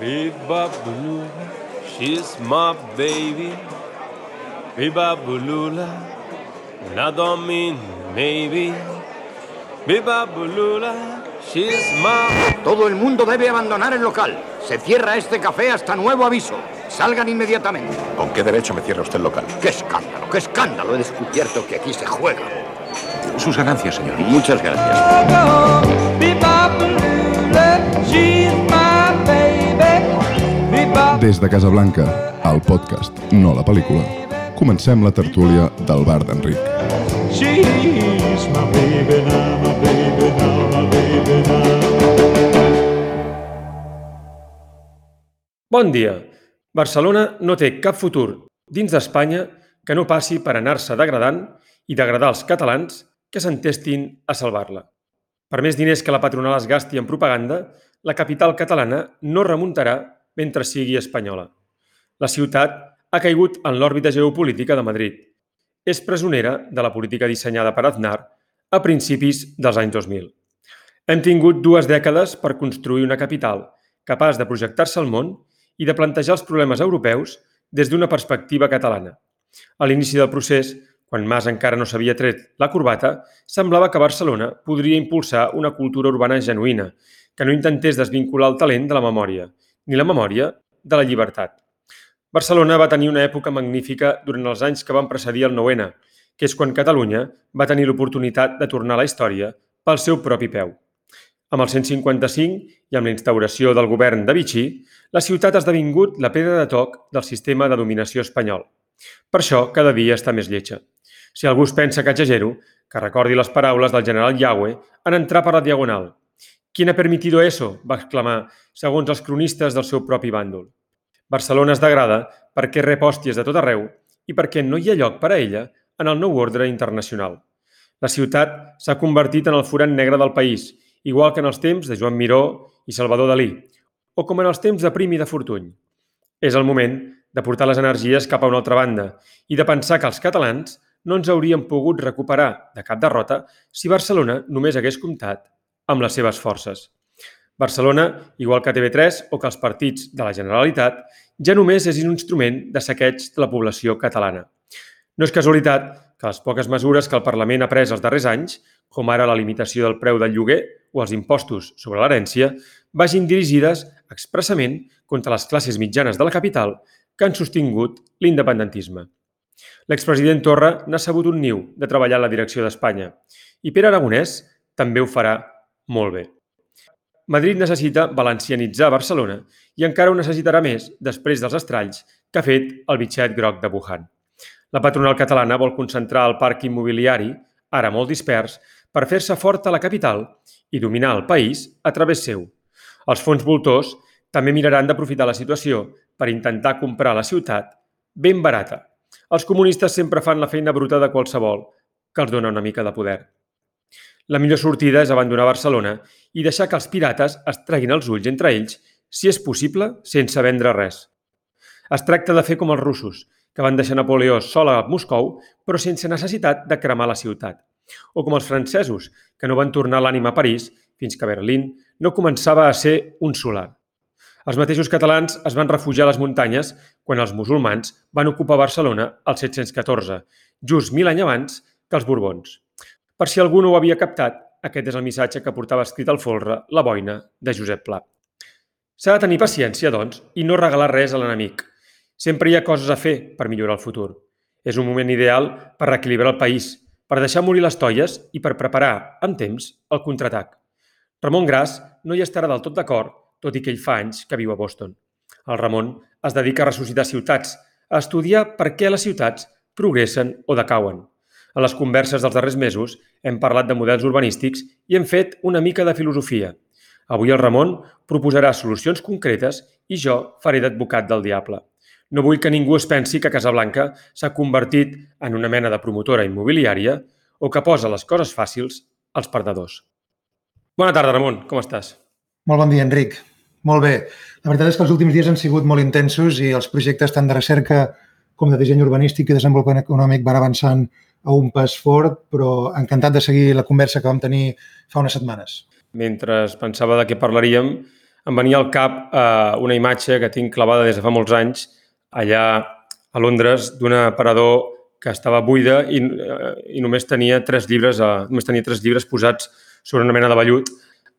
Biba Bulula, she's my baby. Biba Bulula, I don't mean maybe. Biba Bulula, she's my. Todo el mundo debe abandonar el local. Se cierra este café hasta nuevo aviso. Salgan inmediatamente. ¿Con qué derecho me cierra usted el local? ¡Qué escándalo! ¡Qué escándalo! He descubierto que aquí se juega. Sus ganancias, señor. Muchas gracias. Des de Casablanca, el podcast, no la pel·lícula, comencem la tertúlia del bar d'Enric. Bon dia. Barcelona no té cap futur dins d'Espanya que no passi per anar-se degradant i degradar els catalans que s'entestin a salvar-la. Per més diners que la patronal es gasti en propaganda, la capital catalana no remuntarà mentre sigui espanyola. La ciutat ha caigut en l'òrbita geopolítica de Madrid. És presonera de la política dissenyada per Aznar a principis dels anys 2000. Hem tingut dues dècades per construir una capital capaç de projectar-se al món i de plantejar els problemes europeus des d'una perspectiva catalana. A l'inici del procés, quan Mas encara no s'havia tret la corbata, semblava que Barcelona podria impulsar una cultura urbana genuïna, que no intentés desvincular el talent de la memòria, ni la memòria de la llibertat. Barcelona va tenir una època magnífica durant els anys que van precedir el 9-N, que és quan Catalunya va tenir l'oportunitat de tornar a la història pel seu propi peu. Amb el 155 i amb la instauració del govern de Vichy, la ciutat ha esdevingut la pedra de toc del sistema de dominació espanyol. Per això, cada dia està més lletja. Si algú es pensa que exagero, que recordi les paraules del general Yahweh en entrar per la diagonal. «¿Quién ha permitido eso?», va exclamar, segons els cronistes del seu propi bàndol. Barcelona es degrada perquè rep hòsties de tot arreu i perquè no hi ha lloc per a ella en el nou ordre internacional. La ciutat s'ha convertit en el forat negre del país, igual que en els temps de Joan Miró i Salvador Dalí, o com en els temps de Prim i de Fortuny. És el moment de portar les energies cap a una altra banda i de pensar que els catalans no ens hauríem pogut recuperar de cap derrota si Barcelona només hagués comptat amb les seves forces. Barcelona, igual que TV3 o que els partits de la Generalitat, ja només és un instrument de saqueig de la població catalana. No és casualitat que les poques mesures que el Parlament ha pres els darrers anys, com ara la limitació del preu del lloguer o els impostos sobre l'herència, vagin dirigides expressament contra les classes mitjanes de la capital que han sostingut l'independentisme. L'expresident Torra n'ha sabut un niu de treballar a la direcció d'Espanya i Pere Aragonès també ho farà molt bé. Madrid necessita valencianitzar Barcelona i encara ho necessitarà més després dels estralls que ha fet el bitxet groc de Wuhan. La patronal catalana vol concentrar el parc immobiliari, ara molt dispers, per fer-se forta a la capital i dominar el país a través seu. Els fons voltors també miraran d'aprofitar la situació per intentar comprar la ciutat ben barata. Els comunistes sempre fan la feina bruta de qualsevol que els dona una mica de poder. La millor sortida és abandonar Barcelona i deixar que els pirates es treguin els ulls entre ells, si és possible, sense vendre res. Es tracta de fer com els russos, que van deixar Napoleó sol a Moscou, però sense necessitat de cremar la ciutat. O com els francesos, que no van tornar l'ànima a París fins que Berlín no començava a ser un solar. Els mateixos catalans es van refugiar a les muntanyes quan els musulmans van ocupar Barcelona al 714, just mil anys abans que els Borbons. Per si algú no ho havia captat, aquest és el missatge que portava escrit al folre la boina de Josep Pla. S'ha de tenir paciència, doncs, i no regalar res a l'enemic. Sempre hi ha coses a fer per millorar el futur. És un moment ideal per reequilibrar el país, per deixar morir les toies i per preparar, en temps, el contraatac. Ramon Gras no hi estarà del tot d'acord, tot i que ell fa anys que viu a Boston. El Ramon es dedica a ressuscitar ciutats, a estudiar per què les ciutats progressen o decauen. A les converses dels darrers mesos hem parlat de models urbanístics i hem fet una mica de filosofia. Avui el Ramon proposarà solucions concretes i jo faré d'advocat del diable. No vull que ningú es pensi que Casablanca s'ha convertit en una mena de promotora immobiliària o que posa les coses fàcils als perdedors. Bona tarda, Ramon. Com estàs? Molt bon dia, Enric. Molt bé. La veritat és que els últims dies han sigut molt intensos i els projectes tant de recerca com de disseny urbanístic i desenvolupament econòmic van avançant a un pas fort, però encantat de seguir la conversa que vam tenir fa unes setmanes. Mentre pensava de què parlaríem, em venia al cap eh, una imatge que tinc clavada des de fa molts anys allà a Londres d'un aparador que estava buida i, eh, i només tenia tres llibres, eh, només tenia tres llibres posats sobre una mena de vellut,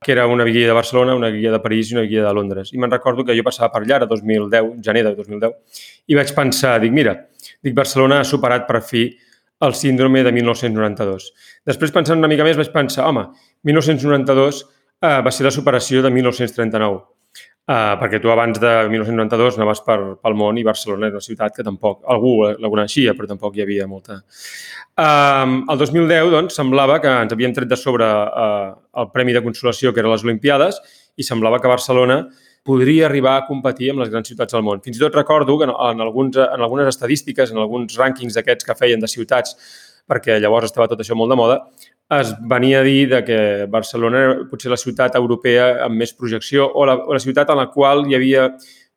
que era una guia de Barcelona, una guia de París i una guia de Londres. I me'n recordo que jo passava per allà, a 2010, gener de 2010, i vaig pensar, dic, mira, dic, Barcelona ha superat per fi el síndrome de 1992. Després, pensant una mica més, vaig pensar, home, 1992 eh, va ser la superació de 1939 Uh, perquè tu abans de 1992 anaves per, pel món i Barcelona era una ciutat que tampoc, algú la coneixia, però tampoc hi havia molta. Uh, el 2010, doncs, semblava que ens havien tret de sobre uh, el Premi de Consolació, que eren les Olimpiades, i semblava que Barcelona podria arribar a competir amb les grans ciutats del món. Fins i tot recordo que en, alguns, en algunes estadístiques, en alguns rànquings d'aquests que feien de ciutats, perquè llavors estava tot això molt de moda, es venia a dir de que Barcelona era potser la ciutat europea amb més projecció o la, o la ciutat en la qual hi havia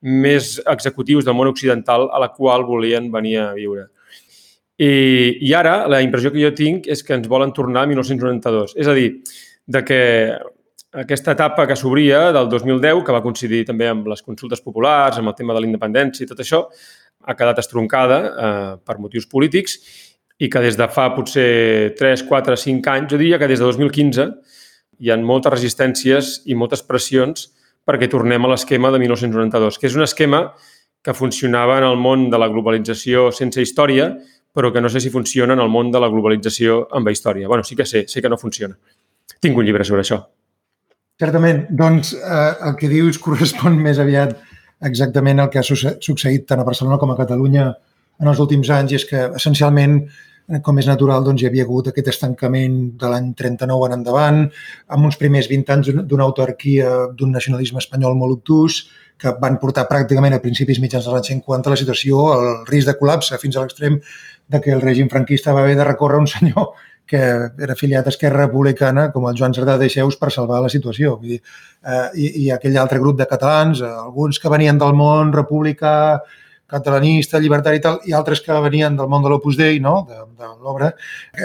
més executius del món occidental a la qual volien venir a viure. I, I ara la impressió que jo tinc és que ens volen tornar a 1992. És a dir, de que aquesta etapa que s'obria del 2010, que va coincidir també amb les consultes populars, amb el tema de la independència i tot això, ha quedat estroncada eh, per motius polítics i que des de fa potser 3, 4, 5 anys, jo diria que des de 2015 hi ha moltes resistències i moltes pressions perquè tornem a l'esquema de 1992, que és un esquema que funcionava en el món de la globalització sense història, però que no sé si funciona en el món de la globalització amb història. bueno, sí que sé, sé que no funciona. Tinc un llibre sobre això. Certament. Doncs eh, el que dius correspon més aviat exactament al que ha succeït tant a Barcelona com a Catalunya en els últims anys i és que essencialment com és natural, doncs, hi havia hagut aquest estancament de l'any 39 en endavant, amb uns primers 20 anys d'una autarquia, d'un nacionalisme espanyol molt obtús, que van portar pràcticament a principis mitjans dels anys 50 la situació al risc de col·lapse fins a l'extrem de que el règim franquista va haver de recórrer un senyor que era afiliat a Esquerra Republicana, com el Joan Cerdà d'Eixeus, per salvar la situació. Vull dir, eh, i, I aquell altre grup de catalans, eh, alguns que venien del món republicà, catalanista, llibertari i tal, i altres que venien del món de l'Opus Dei, no? de, de l'obra,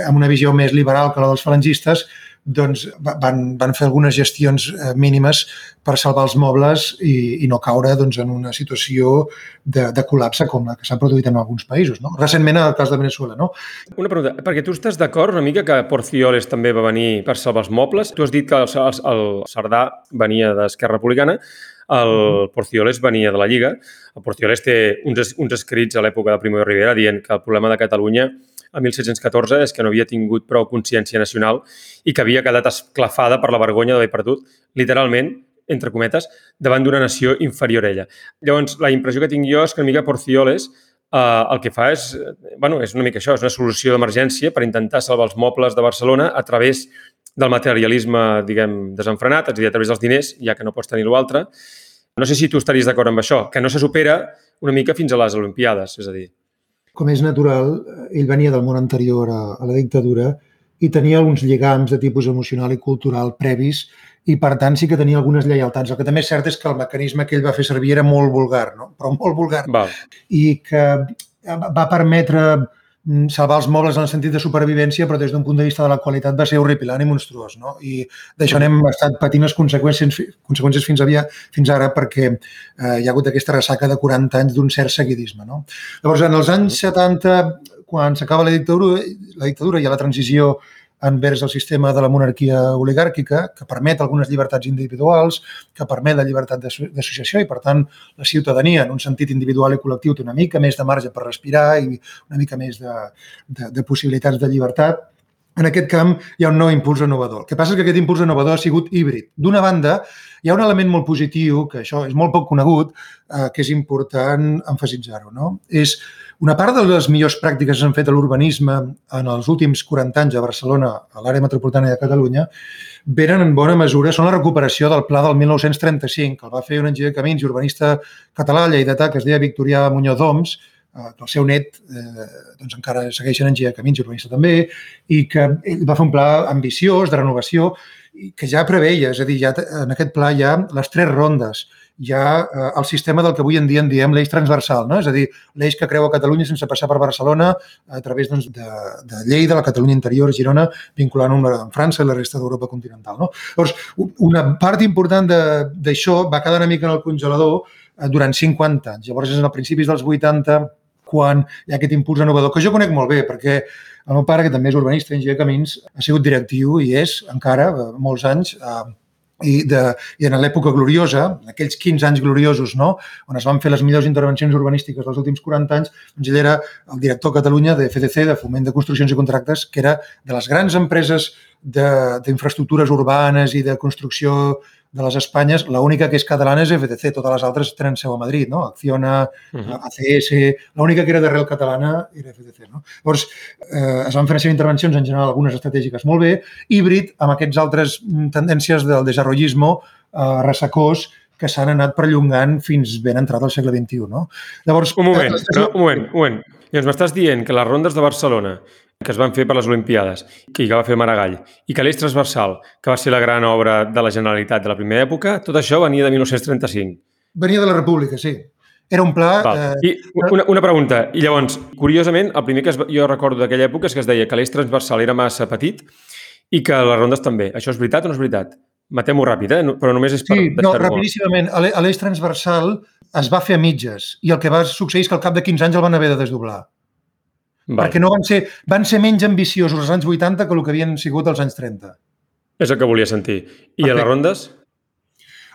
amb una visió més liberal que la dels falangistes, doncs van, van fer algunes gestions eh, mínimes per salvar els mobles i, i no caure doncs, en una situació de, de col·lapse com la que s'ha produït en alguns països. No? Recentment, el cas de Venezuela. No? Una pregunta, perquè tu estàs d'acord una mica que Porcioles també va venir per salvar els mobles? Tu has dit que el, el, el Cerdà venia d'Esquerra Republicana, el Porcioles venia de la Lliga. El Porcioles té uns, uns escrits a l'època de Primo de Rivera dient que el problema de Catalunya a 1714 és que no havia tingut prou consciència nacional i que havia quedat esclafada per la vergonya d'haver perdut, literalment, entre cometes, davant d'una nació inferior a ella. Llavors, la impressió que tinc jo és que una mica Porcioles eh, el que fa és, bueno, és una mica això, és una solució d'emergència per intentar salvar els mobles de Barcelona a través del materialisme, diguem, desenfrenat, és a dir, a través dels diners, ja que no pots tenir l'altre. No sé si tu estaries d'acord amb això, que no se supera una mica fins a les Olimpiades, és a dir. Com és natural, ell venia del món anterior a, a la dictadura i tenia alguns lligams de tipus emocional i cultural previs i, per tant, sí que tenia algunes lleialtats. El que també és cert és que el mecanisme que ell va fer servir era molt vulgar, no? però molt vulgar. Val. I que va permetre salvar els mobles en el sentit de supervivència, però des d'un punt de vista de la qualitat va ser horripilant i monstruós. No? I d'això n'hem estat patint les conseqüències, conseqüències fins, havia, fins ara perquè eh, hi ha hagut aquesta ressaca de 40 anys d'un cert seguidisme. No? Llavors, en els anys 70, quan s'acaba la dictadura, la dictadura i la transició envers el sistema de la monarquia oligàrquica, que permet algunes llibertats individuals, que permet la llibertat d'associació i, per tant, la ciutadania, en un sentit individual i col·lectiu, té una mica més de marge per respirar i una mica més de, de, de possibilitats de llibertat. En aquest camp hi ha un nou impuls renovador. El que passa és que aquest impuls renovador ha sigut híbrid. D'una banda, hi ha un element molt positiu, que això és molt poc conegut, eh, que és important emfasitzar-ho. No? És una part de les millors pràctiques que s'han fet a l'urbanisme en els últims 40 anys a Barcelona, a l'àrea metropolitana de Catalunya, venen en bona mesura, són la recuperació del pla del 1935, que el va fer un enginyer de camins i urbanista català lleidatà que es deia Victorià Muñoz Oms, eh, que el seu net eh, doncs encara segueix en enginyer camins i urbanista també, i que ell va fer un pla ambiciós de renovació que ja preveia, és a dir, ja en aquest pla hi ha les tres rondes hi ha eh, el sistema del que avui en dia en diem l'eix transversal, no? és a dir, l'eix que creua Catalunya sense passar per Barcelona a través doncs, de, de Lleida, la Catalunya interior, Girona, vinculant amb, amb França i la resta d'Europa continental. No? Llavors, una part important d'això va quedar una mica en el congelador eh, durant 50 anys. Llavors, és a principis dels 80 quan hi ha aquest impuls renovador, que jo conec molt bé, perquè el meu pare, que també és urbanista, enginyer de camins, ha sigut directiu i és encara eh, molts anys eh, i, de, i en l'època gloriosa, aquells 15 anys gloriosos, no? on es van fer les millors intervencions urbanístiques dels últims 40 anys, doncs ell era el director a Catalunya de FDC, de Foment de Construccions i Contractes, que era de les grans empreses d'infraestructures urbanes i de construcció de les Espanyes, l'única que és catalana és FDC, totes les altres tenen seu a Madrid, no? Acciona, Uh -huh. ACS, l'única que era d'arrel catalana era FDC. No? Llavors, eh, es van fer una sèrie d'intervencions, en general algunes estratègiques molt bé, híbrid amb aquests altres mm, tendències del desarrollismo eh, ressecós que s'han anat perllongant fins ben entrat al segle XXI. No? Llavors, Un moment, eh, no, un moment, un moment. Llavors m'estàs dient que les rondes de Barcelona que es van fer per les Olimpiades i que va fer Maragall, i que l'eix transversal, que va ser la gran obra de la Generalitat de la primera època, tot això venia de 1935. Venia de la República, sí. Era un pla... Val. Eh, I una, una pregunta. I llavors, curiosament, el primer que es, jo recordo d'aquella època és que es deia que l'eix transversal era massa petit i que les rondes també. Això és veritat o no és veritat? Matem-ho ràpid, eh? Però només és per Sí, no, rapidíssimament. L'eix transversal es va fer a mitges i el que va succeir és que al cap de 15 anys el van haver de desdoblar. Val. Perquè no van ser, van ser menys ambiciosos els anys 80 que el que havien sigut els anys 30. És el que volia sentir. I a Perfecte. les rondes?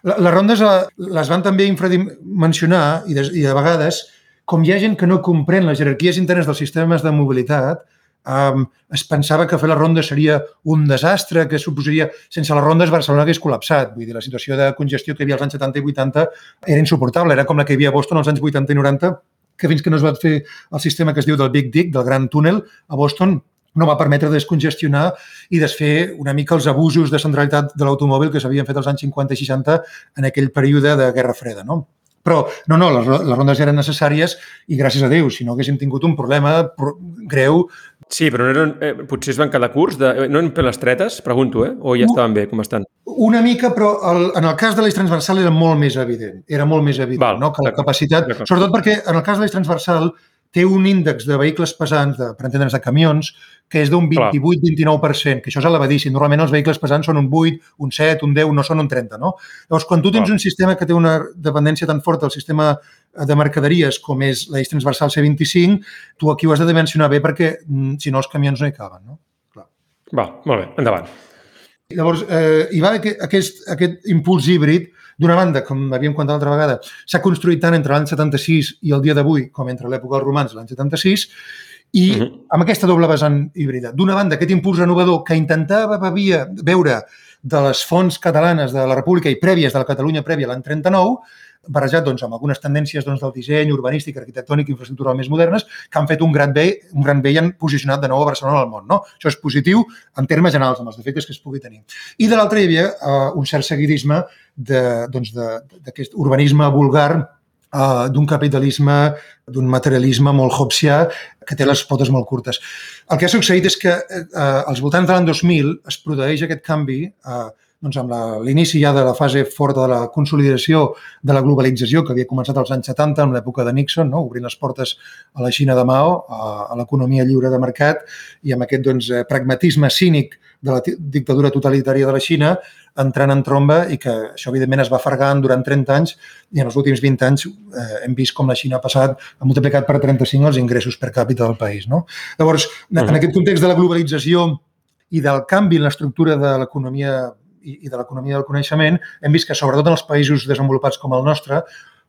La- Les rondes eh, les van també infradimensionar i de, i de vegades, com hi ha gent que no comprèn les jerarquies internes dels sistemes de mobilitat, um, es pensava que fer la ronda seria un desastre, que suposaria... Sense les rondes Barcelona hagués col·lapsat. Vull dir, la situació de congestió que hi havia als anys 70 i 80 era insuportable. Era com la que hi havia a Boston als anys 80 i 90, que fins que no es va fer el sistema que es diu del Big Dick, del Gran Túnel, a Boston no va permetre descongestionar i desfer una mica els abusos de centralitat de l'automòbil que s'havien fet als anys 50 i 60 en aquell període de Guerra Freda. No? Però, no, no, les, les rondes eren necessàries i gràcies a Déu, si no haguéssim tingut un problema pro- greu, Sí, però no eren, eh, potser es van quedar curts, de, eh, no eren per les tretes, pregunto, eh? O ja estaven bé, com estan? una mica, però el, en el cas de l'eix transversal era molt més evident. Era molt més evident, Val, no? que la capacitat... Sobretot perquè en el cas de l'eix transversal té un índex de vehicles pesants, de, per entendre'ns, de camions, que és d'un Clar. 28-29%, que això és elevadíssim. Normalment els vehicles pesants són un 8, un 7, un 10, no són un 30, no? Llavors, quan tu tens Clar. un sistema que té una dependència tan forta del sistema de mercaderies com és l'eix transversal C25, tu aquí ho has de dimensionar bé perquè, mm, si no, els camions no hi caben, no? Va, molt bé, endavant. Llavors, eh, hi va aquest, aquest impuls híbrid. D'una banda, com havíem comentat l'altra vegada, s'ha construït tant entre l'any 76 i el dia d'avui com entre l'època dels romans, l'any 76, i uh Mhm. -huh. amb aquesta doble vessant híbrida. D'una banda, aquest impuls renovador que intentava bevia, veure de les fonts catalanes de la República i prèvies de la Catalunya prèvia l'any 39, barrejat doncs, amb algunes tendències doncs, del disseny urbanístic, arquitectònic i infraestructural més modernes, que han fet un gran bé, un gran bé i han posicionat de nou a Barcelona al món. No? Això és positiu en termes generals, amb els defectes que es pugui tenir. I de l'altra hi havia eh, un cert seguidisme doncs, d'aquest urbanisme vulgar eh, d'un capitalisme, d'un materialisme molt hobbesià que té les potes molt curtes. El que ha succeït és que eh, als voltants de l'any 2000 es produeix aquest canvi eh, doncs amb l'inici ja de la fase forta de la consolidació de la globalització que havia començat als anys 70 amb l'època de Nixon, no? obrint les portes a la Xina de Mao, a, a l'economia lliure de mercat i amb aquest doncs, eh, pragmatisme cínic de la dictadura totalitària de la Xina entrant en tromba i que això evidentment es va fargant durant 30 anys i en els últims 20 anys eh, hem vist com la Xina ha passat, ha multiplicat per 35 els ingressos per càpita del país. No? Llavors, en aquest context de la globalització i del canvi en l'estructura de l'economia i, i de l'economia del coneixement, hem vist que sobretot en els països desenvolupats com el nostre,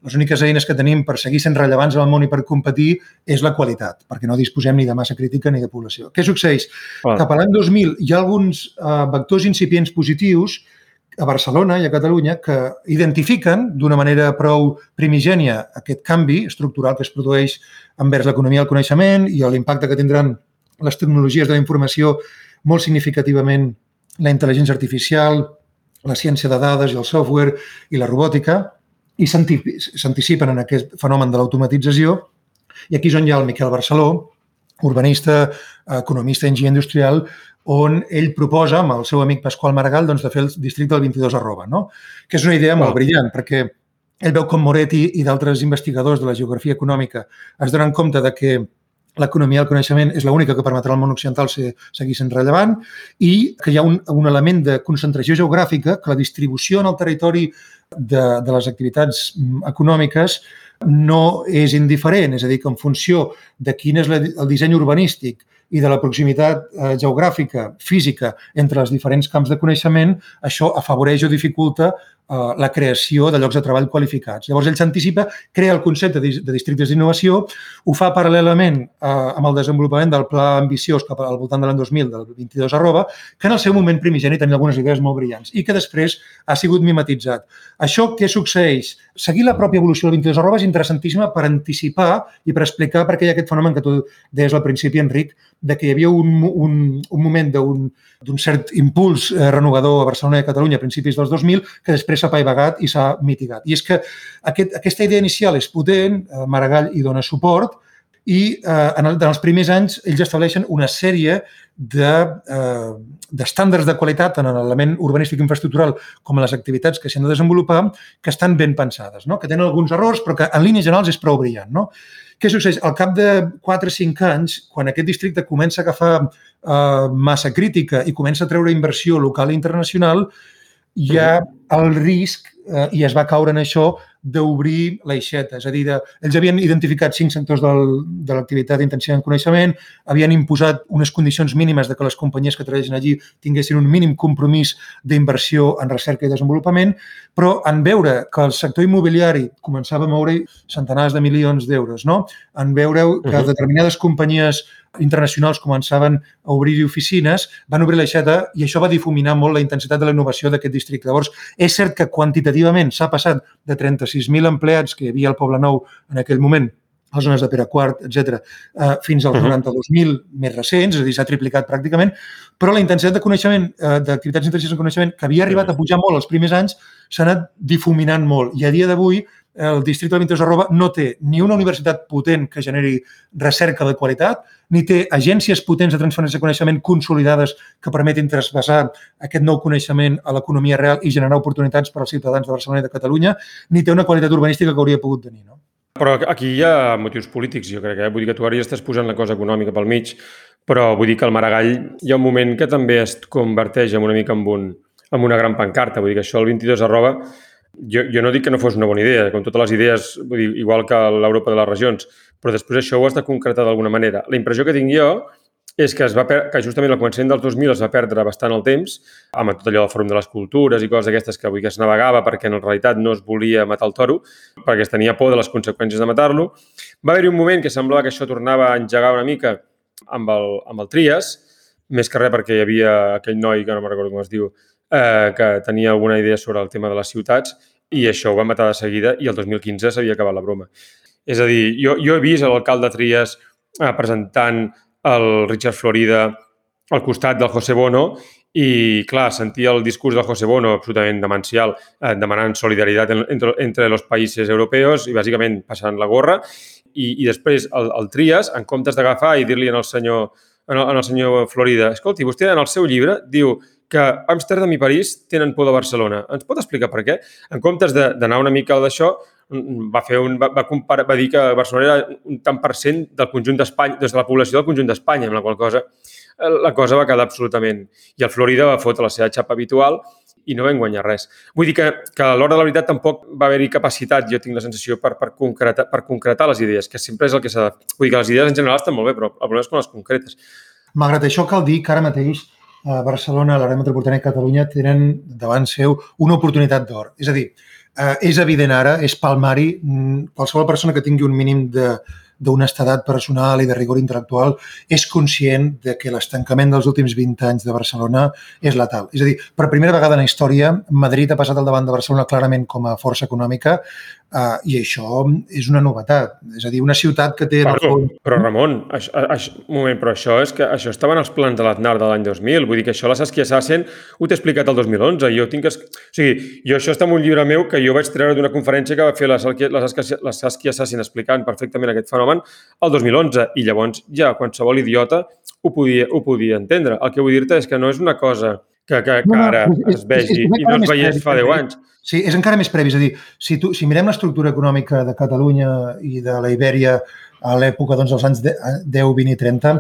les úniques eines que tenim per seguir sent rellevants al món i per competir és la qualitat, perquè no disposem ni de massa crítica ni de població. Què succeeix? Clar. Cap a l'any 2000 hi ha alguns eh, vectors incipients positius a Barcelona i a Catalunya que identifiquen d'una manera prou primigènia aquest canvi estructural que es produeix envers l'economia del coneixement i l'impacte que tindran les tecnologies de la informació molt significativament la intel·ligència artificial, la ciència de dades i el software i la robòtica i s'anti- s'anticipen en aquest fenomen de l'automatització i aquí és on hi ha el Miquel Barceló, urbanista, economista enginyer industrial, on ell proposa, amb el seu amic Pasqual Maragall, doncs, de fer el districte del 22 arroba, no? que és una idea molt Val. brillant, perquè ell veu com Moretti i d'altres investigadors de la geografia econòmica es donen compte de que l'economia del coneixement és l'única que permetrà al món occidental ser, seguir sent rellevant i que hi ha un, un element de concentració geogràfica, que la distribució en el territori de, de les activitats mm, econòmiques no és indiferent, és a dir, que en funció de quin és el disseny urbanístic i de la proximitat eh, geogràfica, física, entre els diferents camps de coneixement, això afavoreix o dificulta la creació de llocs de treball qualificats. Llavors, ell s'anticipa, crea el concepte de districtes d'innovació, ho fa paral·lelament eh, amb el desenvolupament del pla ambiciós cap al voltant de l'any 2000, del 22 arroba, que en el seu moment primigeni tenia algunes idees molt brillants i que després ha sigut mimetitzat. Això què succeeix? Seguir la pròpia evolució del 22 arroba és interessantíssima per anticipar i per explicar per què hi ha aquest fenomen que tu deies al principi, Enric, de que hi havia un, un, un moment d'un cert impuls eh, renovador a Barcelona i a Catalunya a principis dels 2000 que després s'ha paivagat i s'ha mitigat. I és que aquest, aquesta idea inicial és potent, eh, Maragall hi dona suport, i eh, en, el, en els primers anys ells estableixen una sèrie d'estàndards de, eh, de qualitat en l'element urbanístic infraestructural com a les activitats que s'han de desenvolupar que estan ben pensades, no? que tenen alguns errors però que en línies generals és prou brillant. No? Què succeeix? Al cap de 4 o 5 anys, quan aquest districte comença a agafar eh, massa crítica i comença a treure inversió local i internacional, hi ha el risc, eh, i es va caure en això, d'obrir l'aixeta. És a dir, de, ells havien identificat cinc sectors del, de l'activitat intensiva en coneixement, havien imposat unes condicions mínimes de que les companyies que treballessin allí tinguessin un mínim compromís d'inversió en recerca i desenvolupament, però en veure que el sector immobiliari començava a moure centenars de milions d'euros, no? en veure que determinades companyies internacionals començaven a obrir oficines, van obrir l'aixeta i això va difuminar molt la intensitat de la innovació d'aquest districte. Llavors, és cert que quantitativament s'ha passat de 36.000 empleats que hi havia al Poble Nou en aquell moment les zones de Pere Quart, etc., eh, fins als 92.000 més recents, és a dir, s'ha triplicat pràcticament, però la intensitat de coneixement, eh, d'activitats intensives en coneixement, que havia arribat a pujar molt els primers anys, s'ha anat difuminant molt. I a dia d'avui el districte de 22 arroba no té ni una universitat potent que generi recerca de qualitat, ni té agències potents de transferència de coneixement consolidades que permetin trasbassar aquest nou coneixement a l'economia real i generar oportunitats per als ciutadans de Barcelona i de Catalunya, ni té una qualitat urbanística que hauria pogut tenir. No? Però aquí hi ha motius polítics, jo crec. Eh? Vull dir que tu ara ja estàs posant la cosa econòmica pel mig, però vull dir que el Maragall hi ha un moment que també es converteix en una mica en, un, en una gran pancarta. Vull dir que això el 22 arroba jo, jo no dic que no fos una bona idea, com totes les idees, vull dir, igual que l'Europa de les regions, però després això ho has de concretar d'alguna manera. La impressió que tinc jo és que, es va que justament al començament dels 2000 es va perdre bastant el temps amb tot allò del Fòrum de les Cultures i coses d'aquestes que avui que es navegava perquè en realitat no es volia matar el toro, perquè es tenia por de les conseqüències de matar-lo. Va haver-hi un moment que semblava que això tornava a engegar una mica amb el, amb el Trias, més que res perquè hi havia aquell noi, que no me'n recordo com es diu, eh, que tenia alguna idea sobre el tema de les ciutats i això ho va matar de seguida i el 2015 s'havia acabat la broma. És a dir, jo, jo he vist l'alcalde Trias eh, presentant el Richard Florida al costat del José Bono i, clar, sentia el discurs del José Bono absolutament demencial, eh, demanant solidaritat entre, entre els països europeus i, bàsicament, passant la gorra. I, i després el, el Trias, en comptes d'agafar i dir-li en el senyor en el, en el senyor Florida, escolti, vostè en el seu llibre diu que Amsterdam i París tenen por de Barcelona. Ens pot explicar per què? En comptes d'anar una mica d'això, va, fer un, va, va, comparar, va dir que Barcelona era un tant per cent del conjunt d'Espanya, des de la població del conjunt d'Espanya, amb la qual cosa eh, la cosa va quedar absolutament... I el Florida va fotre la seva xapa habitual i no vam guanyar res. Vull dir que, que a l'hora de la veritat tampoc va haver-hi capacitat, jo tinc la sensació, per, per, concretar, per concretar les idees, que sempre és el que s'ha de... Vull dir que les idees en general estan molt bé, però el problema és quan les concretes. Malgrat això, cal dir que ara mateix a Barcelona, l'àrea metropolitana de Catalunya, tenen davant seu una oportunitat d'or. És a dir, eh, és evident ara, és palmari, mm, qualsevol persona que tingui un mínim de, d'honestedat personal i de rigor intel·lectual és conscient de que l'estancament dels últims 20 anys de Barcelona és letal. És a dir, per primera vegada en la història, Madrid ha passat al davant de Barcelona clarament com a força econòmica Uh, I això és una novetat. És a dir, una ciutat que té... Perdó, fons... però Ramon, això, això, un moment, però això és que això estava en els plans de l'Aznar de l'any 2000. Vull dir que això la Saskia Sassen ho t'he explicat el 2011. Jo tinc... Es... O sigui, jo això està en un llibre meu que jo vaig treure d'una conferència que va fer la, la, Saskia, la Saskia Sassen explicant perfectament aquest fenomen el 2011. I llavors ja qualsevol idiota ho podia, ho podia entendre. El que vull dir-te és que no és una cosa que, que, que No, no, ara és- es és- vegi és i no es veiés previ, fa 10 també. anys. Sí, és encara més previ. És a dir, si, tu, si mirem l'estructura econòmica de Catalunya i de la Ibèria a l'època doncs, dels anys de- 10, 20 i 30,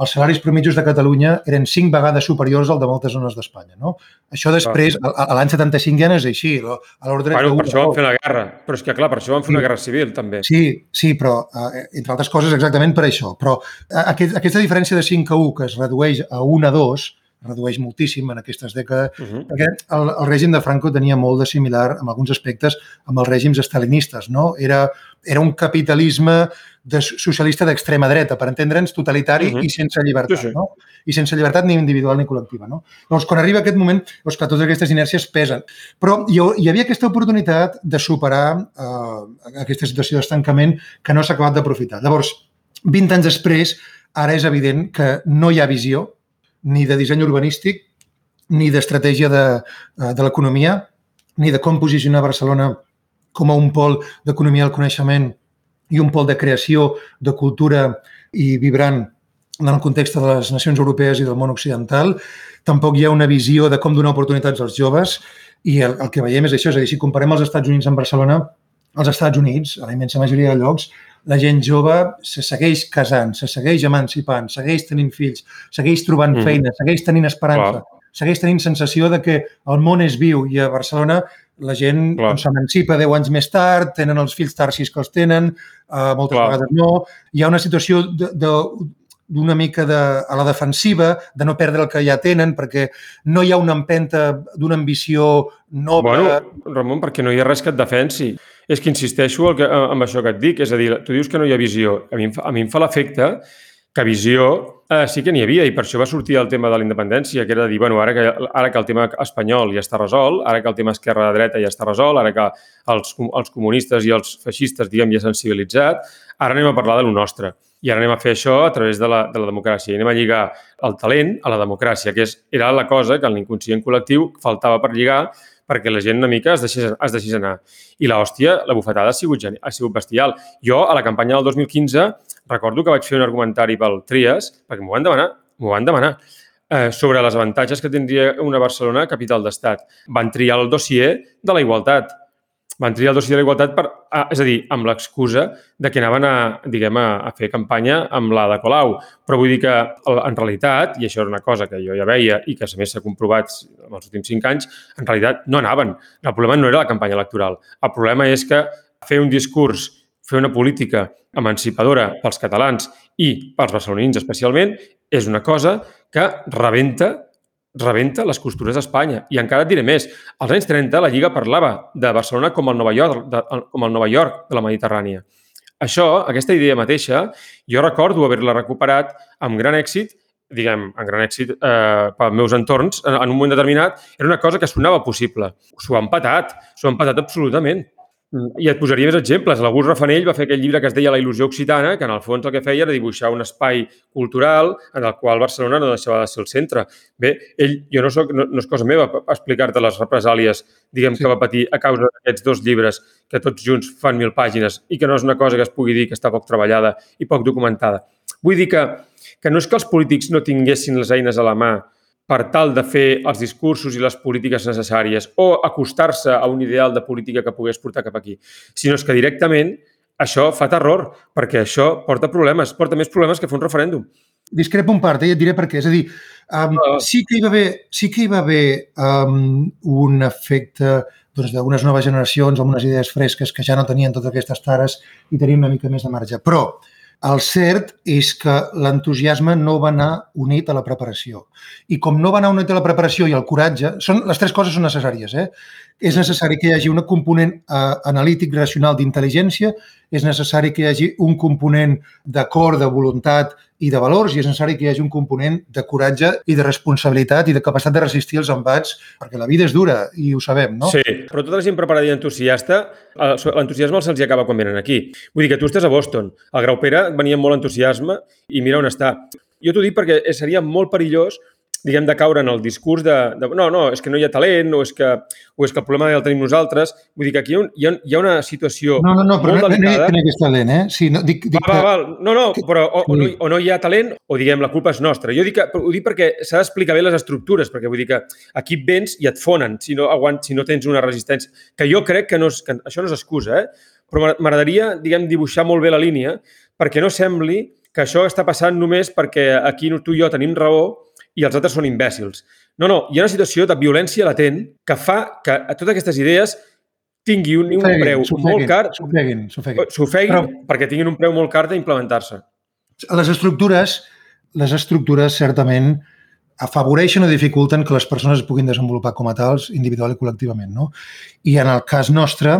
els salaris promitjos de Catalunya eren cinc vegades superiors al de moltes zones d'Espanya. No? Això després, a, a l'any 75 ja no és així. A l'ordre Bueno, per això van fer la guerra. Però és que, clar, per això van fer una Sí. guerra civil, també. Sí, sí, però eh, entre altres coses exactament per això. Però eh, aquest, aquesta diferència de 5 a 1 que es redueix a 1 a 2, redueix moltíssim en aquestes dècades, Uh -huh. perquè el, el règim de Franco tenia molt de similar en alguns aspectes amb els règims estalinistes. No? Era, era un capitalisme de socialista d'extrema dreta, per entendre'ns, totalitari Mhm. i sense llibertat. Sí, sí. No? I sense llibertat ni individual ni col·lectiva. No? Llavors, quan arriba aquest moment, doncs que totes aquestes inèrcies pesen. Però hi, hi havia aquesta oportunitat de superar eh, aquesta situació d'estancament que no s'ha acabat d'aprofitar. Llavors, 20 anys després, ara és evident que no hi ha visió ni de disseny urbanístic, ni d'estratègia de, eh, de l'economia, ni de com posicionar Barcelona com a un pol d'economia del coneixement i un pol de creació, de cultura i vibrant en el context de les nacions europees i del món occidental. Tampoc hi ha una visió de com donar oportunitats als joves i el, el que veiem és això, és a dir, si comparem els Estats Units amb Barcelona, als Estats Units, a la immensa majoria de llocs, la gent jove se segueix casant, se segueix emancipant, segueix tenint fills, segueix trobant Mhm. feina, segueix tenint esperança, Clar. segueix tenint sensació de que el món és viu i a Barcelona la gent Clar. doncs, s'emancipa 10 anys més tard, tenen els fills tard si és que els tenen, eh, moltes Clar. vegades no. Hi ha una situació de, de, d'una mica de, a la defensiva, de no perdre el que ja tenen, perquè no hi ha una empenta d'una ambició noble. Bueno, Ramon, perquè no hi ha res que et defensi. És que insisteixo el que, amb això que et dic. És a dir, tu dius que no hi ha visió. A mi, a mi em fa l'efecte que visió eh, sí que n'hi havia i per això va sortir el tema de la independència, que era dir, bueno, ara que, ara que el tema espanyol ja està resolt, ara que el tema esquerra-dreta ja està resolt, ara que els, els comunistes i els feixistes, diguem, ja s'han civilitzat, ara anem a parlar de lo nostre. I ara anem a fer això a través de la, de la democràcia. I anem a lligar el talent a la democràcia, que és, era la cosa que en l'inconscient col·lectiu faltava per lligar perquè la gent una mica es deixés, es deixés anar. I l'hòstia, la bufetada ha sigut, ha sigut bestial. Jo, a la campanya del 2015, recordo que vaig fer un argumentari pel Trias, perquè m'ho van demanar, m'ho van demanar, eh, sobre les avantatges que tindria una Barcelona capital d'estat. Van triar el dossier de la igualtat. Van triar el dossier de la igualtat, per, a, és a dir, amb l'excusa de que anaven a, diguem, a, a fer campanya amb la de Colau. Però vull dir que, en realitat, i això era una cosa que jo ja veia i que a més s'ha comprovat en els últims cinc anys, en realitat no anaven. El problema no era la campanya electoral. El problema és que fer un discurs, fer una política emancipadora pels catalans i pels barcelonins especialment, és una cosa que rebenta rebenta les costures d'Espanya. I encara et diré més. Als anys 30 la Lliga parlava de Barcelona com el Nova York de, com el Nova York de la Mediterrània. Això, aquesta idea mateixa, jo recordo haver-la recuperat amb gran èxit diguem, amb gran èxit eh, pels meus entorns, en, en un moment determinat, era una cosa que sonava possible. S'ho han patat, s'ho han patat absolutament. Mm, I et posaria més exemples. L'August Rafanell va fer aquell llibre que es deia La il·lusió occitana, que en el fons el que feia era dibuixar un espai cultural en el qual Barcelona no deixava de ser el centre. Bé, ell, jo no, soc, no, no és cosa meva explicar-te les represàlies diguem, sí. que va patir a causa d'aquests dos llibres que tots junts fan mil pàgines i que no és una cosa que es pugui dir que està poc treballada i poc documentada. Vull dir que, que no és que els polítics no tinguessin les eines a la mà per tal de fer els discursos i les polítiques necessàries o acostar-se a un ideal de política que pogués portar cap aquí, sinó és que directament això fa terror, perquè això porta problemes, porta més problemes que fer un referèndum. Discrepo un part, eh? et diré per què. És a dir, um, Ah. sí, que hi va haver, sí que hi va haver um, un efecte doncs, d'unes noves generacions amb unes idees fresques que ja no tenien totes aquestes tares i tenien una mica més de marge. Però el cert és que l'entusiasme no va anar unit a la preparació. I com no va anar unit a la preparació i al coratge, són, les tres coses són necessàries. Eh? És necessari que hi hagi un component eh, analític, racional d'intel·ligència, és necessari que hi hagi un component d'acord, de voluntat i de valors, i és necessari que hi hagi un component de coratge i de responsabilitat i de capacitat de resistir els embats, perquè la vida és dura i ho sabem, no? Sí, però tota la gent preparada i entusiasta, l'entusiasme se'ls acaba quan venen aquí. Vull dir que tu estàs a Boston, el Graupera venia molt entusiasme i mira on està. Jo t'ho dic perquè seria molt perillós diguem, de caure en el discurs de, de no, no, és que no hi ha talent o és que, o és que el problema ja el tenim nosaltres. Vull dir que aquí hi ha, un, hi ha, hi ha una situació No, no, no, però no, no, no, delicada. no, no, no talent, eh? Sí, no, dic, dic Val, que, val, val. No, no, però o, o, no, o no hi ha talent o, diguem, la culpa és nostra. Jo dic que, ho dic perquè s'ha d'explicar bé les estructures, perquè vull dir que aquí vens i et fonen si no, aguant, si no tens una resistència. Que jo crec que, no és, que això no és excusa, eh? però m'agra- m'agradaria, diguem, dibuixar molt bé la línia perquè no sembli que això està passant només perquè aquí tu i jo tenim raó i els altres són imbècils. No, no, hi ha una situació de violència latent que fa que a totes aquestes idees tingui un, un preu molt car, S'ofeguin, s'ofeguin. s'ofeguin Però- perquè tinguin un preu molt car d'implementar-se. Les estructures, les estructures certament afavoreixen o dificulten que les persones es puguin desenvolupar com a tals, individual i col·lectivament. No? I en el cas nostre,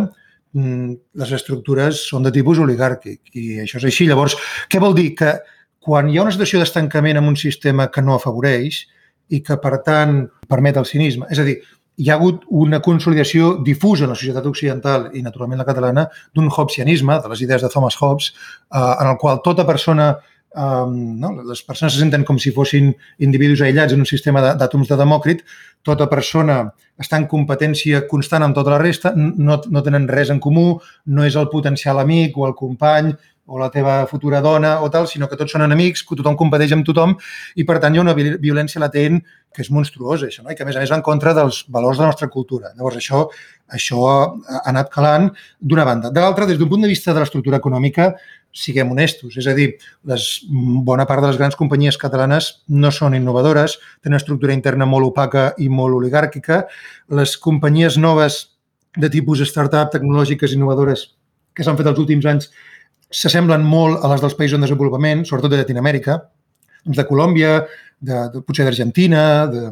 mm, les estructures són de tipus oligàrquic i això és així. Llavors, què vol dir? Que quan hi ha una situació d'estancament en un sistema que no afavoreix i que, per tant, permet el cinisme, és a dir, hi ha hagut una consolidació difusa en la societat occidental i, naturalment, la catalana, d'un hobbesianisme, de les idees de Thomas Hobbes, eh, en el qual tota persona um, no? les persones se senten com si fossin individus aïllats en un sistema d'àtoms de Demòcrit, tota persona està en competència constant amb tota la resta, no, no tenen res en comú, no és el potencial amic o el company o la teva futura dona o tal, sinó que tots són enemics, que tothom competeix amb tothom i, per tant, hi ha una vi- violència latent que és monstruosa, això, no? i que, a més a més, va en contra dels valors de la nostra cultura. Llavors, això, això ha anat calant d'una banda. De l'altra, des d'un punt de vista de l'estructura econòmica, siguem honestos. És a dir, les, bona part de les grans companyies catalanes no són innovadores, tenen una estructura interna molt opaca i molt oligàrquica. Les companyies noves de tipus startup, tecnològiques, innovadores, que s'han fet els últims anys, s'assemblen molt a les dels països en desenvolupament, sobretot de Llatinoamèrica, doncs de Colòmbia, de, de, potser d'Argentina, de,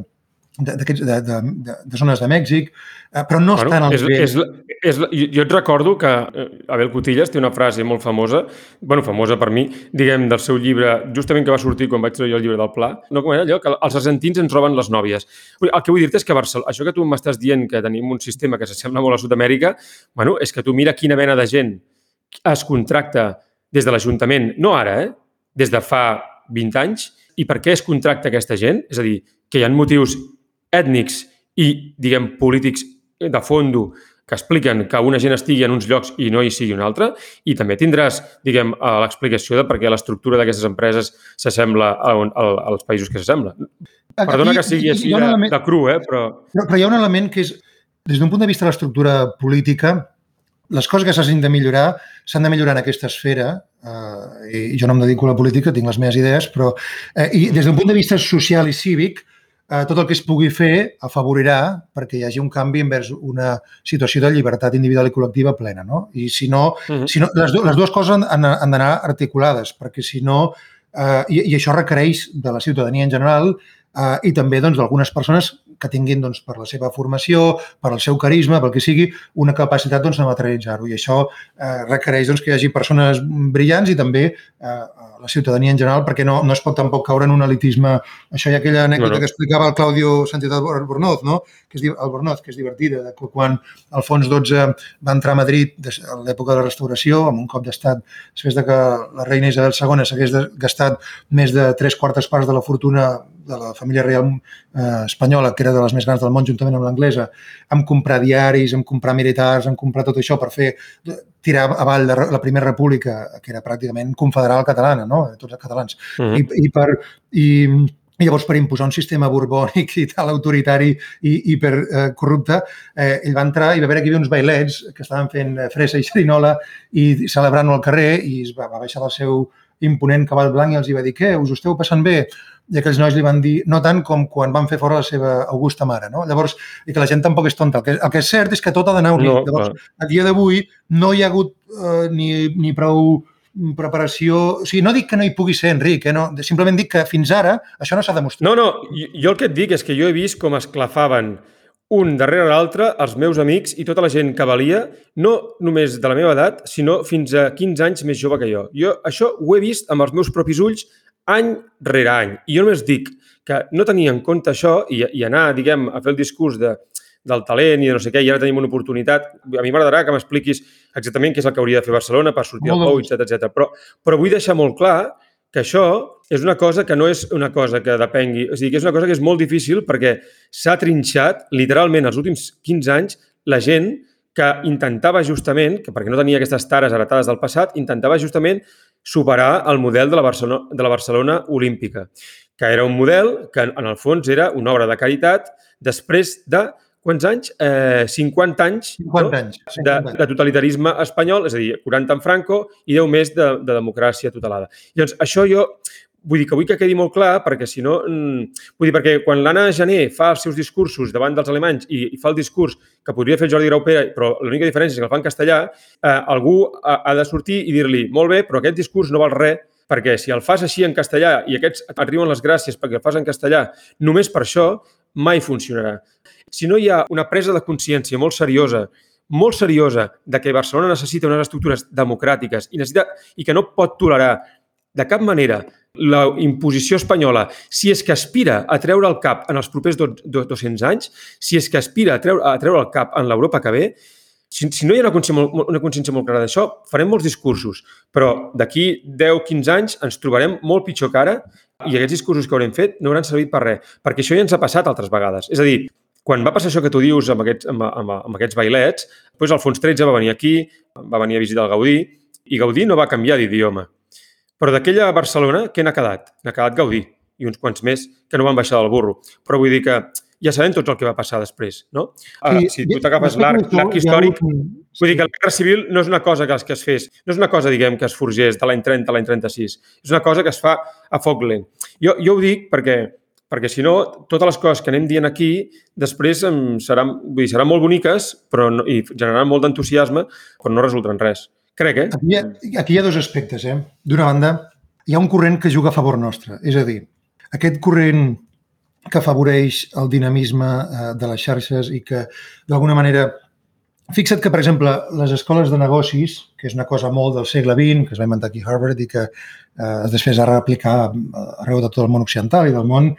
de, de, de, de, zones de Mèxic, eh, però no estan al és, nivell. és, la- és, la- jo, et recordo que eh, Abel Cotillas té una frase molt famosa, bueno, famosa per mi, diguem, del seu llibre, justament que va sortir quan vaig treure el llibre del Pla, no com era allò, que els argentins ens roben les nòvies. El que vull dir-te és que Barcelona, això que tu m'estàs dient que tenim un sistema que s'assembla molt a Sud-amèrica, bueno, és que tu mira quina mena de gent es contracta des de l'Ajuntament, no ara, eh? des de fa 20 anys, i per què es contracta aquesta gent? És a dir, que hi ha motius ètnics i, diguem, polítics de fondo que expliquen que una gent estigui en uns llocs i no hi sigui un altre, i també tindràs, diguem, l'explicació de per què l'estructura d'aquestes empreses s'assembla als països que s'assembla. Perdona que sigui així de, element- de cru, eh? però... Però, però hi ha un element que és, des d'un punt de vista de l'estructura política, les coses que s'hagin de millorar s'han de millorar en aquesta esfera eh, i jo no em dedico a la política, tinc les meves idees, però eh, i des d'un punt de vista social i cívic, eh, tot el que es pugui fer afavorirà perquè hi hagi un canvi envers una situació de llibertat individual i col·lectiva plena. No? I si no, Mhm. si no les, les dues coses han, han, han d'anar articulades, perquè si no, eh, i, i això requereix de la ciutadania en general eh, i també doncs, d'algunes persones que tinguin doncs, per la seva formació, per el seu carisma, pel que sigui, una capacitat doncs, de materialitzar-ho. I això eh, requereix doncs, que hi hagi persones brillants i també eh, la ciutadania en general, perquè no, no es pot tampoc caure en un elitisme. Això hi ha aquella anècdota Bueno. que explicava el Claudio Sánchez Albornoz, no? que és, Albornoz, que és divertida, de que quan Alfons XII va entrar a Madrid a l'època de la restauració, amb un cop d'estat, després de que la reina Isabel II s'hagués gastat més de tres quartes parts de la fortuna de la família reial eh, espanyola, que era de les més grans del món, juntament amb l'anglesa, en comprar diaris, en comprar militars, en comprar tot això per fer tirar avall la, la Primera República, que era pràcticament confederal catalana, no? de tots els catalans. Mhm. I, i, per, i, i llavors per imposar un sistema borbònic i tal, autoritari i hiper eh, eh, ell va entrar i va veure que hi havia uns bailets que estaven fent eh, fresa i xerinola i celebrant-ho al carrer i es va, va baixar del seu imponent cavall blanc i els hi va dir què, us ho esteu passant bé? I aquells nois li van dir, no tant com quan van fer fora la seva augusta mare. No? Llavors, i que la gent tampoc és tonta. El que, el que és cert és que tot ha d'anar unit. No, Llavors, a dia d'avui no hi ha hagut eh, ni, ni prou preparació... O sigui, no dic que no hi pugui ser, Enric, eh? no, simplement dic que fins ara això no s'ha demostrat. No, no, jo jo el que et dic és que jo he vist com esclafaven un darrere l'altre els meus amics i tota la gent que valia, no només de la meva edat, sinó fins a 15 anys més jove que jo. Jo això ho he vist amb els meus propis ulls any rere any. I jo només dic que no tenir en compte això i, i anar, diguem, a fer el discurs de, del talent i de no sé què, i ara tenim una oportunitat. A mi m'agradarà que m'expliquis exactament què és el que hauria de fer Barcelona per sortir Molt al pou, etc etc. Però, però vull deixar molt clar que això és una cosa que no és una cosa que depengui, o sigui, que és una cosa que és molt difícil perquè s'ha trinxat literalment els últims 15 anys la gent que intentava justament, que perquè no tenia aquestes tares heretades del passat, intentava justament superar el model de la Barcelona, de la Barcelona olímpica, que era un model que en el fons era una obra de caritat després de quants anys? Eh, 50 anys, 50 no? anys. 50 de, de totalitarisme espanyol, és a dir, 40 en Franco i 10 més de, de democràcia tutelada. Llavors, això jo vull dir que vull que quedi molt clar perquè si no... mm, Vull dir, perquè quan l'Anna Gené fa els seus discursos davant dels alemanys i, i fa el discurs que podria fer Jordi Graupera, però l'única diferència és que el fa en castellà, eh, algú ha, ha de sortir i dir-li molt bé, però aquest discurs no val res perquè si el fas així en castellà i aquests et arriben les gràcies perquè el fas en castellà, només per això mai funcionarà. Si no hi ha una presa de consciència molt seriosa molt seriosa de que Barcelona necessita unes estructures democràtiques i, necessita, i que no pot tolerar de cap manera la imposició espanyola, si és que aspira a treure el cap en els propers do- do- 200 anys, si és que aspira a treure, a treure el cap en l'Europa que ve, si, si no hi ha una consciència, molt, una consciència molt clara d'això, farem molts discursos, però d'aquí 10-15 anys ens trobarem molt pitjor que ara i aquests discursos que haurem fet no hauran servit per res, perquè això ja ens ha passat altres vegades. És a dir, quan va passar això que tu dius amb aquests, amb, amb, amb aquests bailets, doncs Alfons XIII va venir aquí, va venir a visitar el Gaudí, i Gaudí no va canviar d'idioma. Però d'aquella Barcelona, què n'ha quedat? N'ha quedat Gaudí i uns quants més que no van baixar del burro. Però vull dir que ja sabem tots el que va passar després, no? Sí, si tu t'agafes l'arc l'arc històric, vull dir que la guerra civil no és una cosa que, que es fes, no és una cosa, diguem, que es forgés de l'any 30 a l'any 36. És una cosa que es fa a foc lent. Jo, jo ho dic perquè, perquè si no, totes les coses que anem dient aquí després em, seran, vull dir, seran molt boniques però no, i generaran molt d'entusiasme, però no resultaran res. Crec, eh? Aquí hi, ha, aquí hi ha dos aspectes. Eh? D'una banda, hi ha un corrent que juga a favor nostre. És a dir, aquest corrent que afavoreix el dinamisme eh, de les xarxes i que, d'alguna manera... Fixa't que, per exemple, les escoles de negocis, que és una cosa molt del segle XX, que es va inventar aquí a Harvard i que eh, es després ha replicar arreu de tot el món occidental i del món,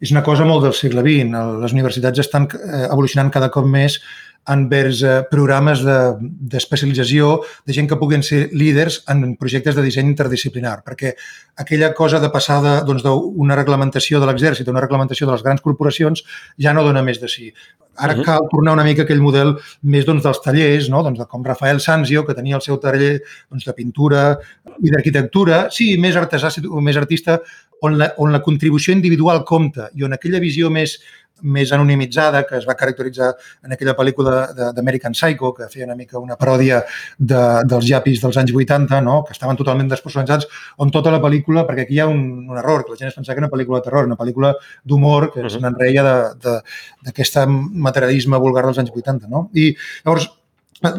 és una cosa molt del segle XX. Les universitats estan eh, evolucionant cada cop més envers eh, programes de- d'especialització de, de gent que puguin ser líders en projectes de disseny interdisciplinar, perquè aquella cosa de passar de- doncs, d'una reglamentació de l'exèrcit a una reglamentació de les grans corporacions ja no dona més de si. Ara Mhm. cal tornar una mica a aquell model més doncs, dels tallers, no? doncs, de com Rafael Sanzio, que tenia el seu taller doncs, de pintura i d'arquitectura, sí, més artesà més artista, on la, on la contribució individual compta i on aquella visió més més anonimitzada, que es va caracteritzar en aquella pel·lícula de- d'American Psycho, que feia una mica una paròdia de, dels llapis dels anys 80, no? que estaven totalment despersonalitzats, on tota la pel·lícula, perquè aquí hi ha un, un error, que la gent es pensa que era una pel·lícula de terror, una pel·lícula d'humor que Mhm. se n'enreia de- de- d'aquest materialisme vulgar dels anys 80. No? I llavors,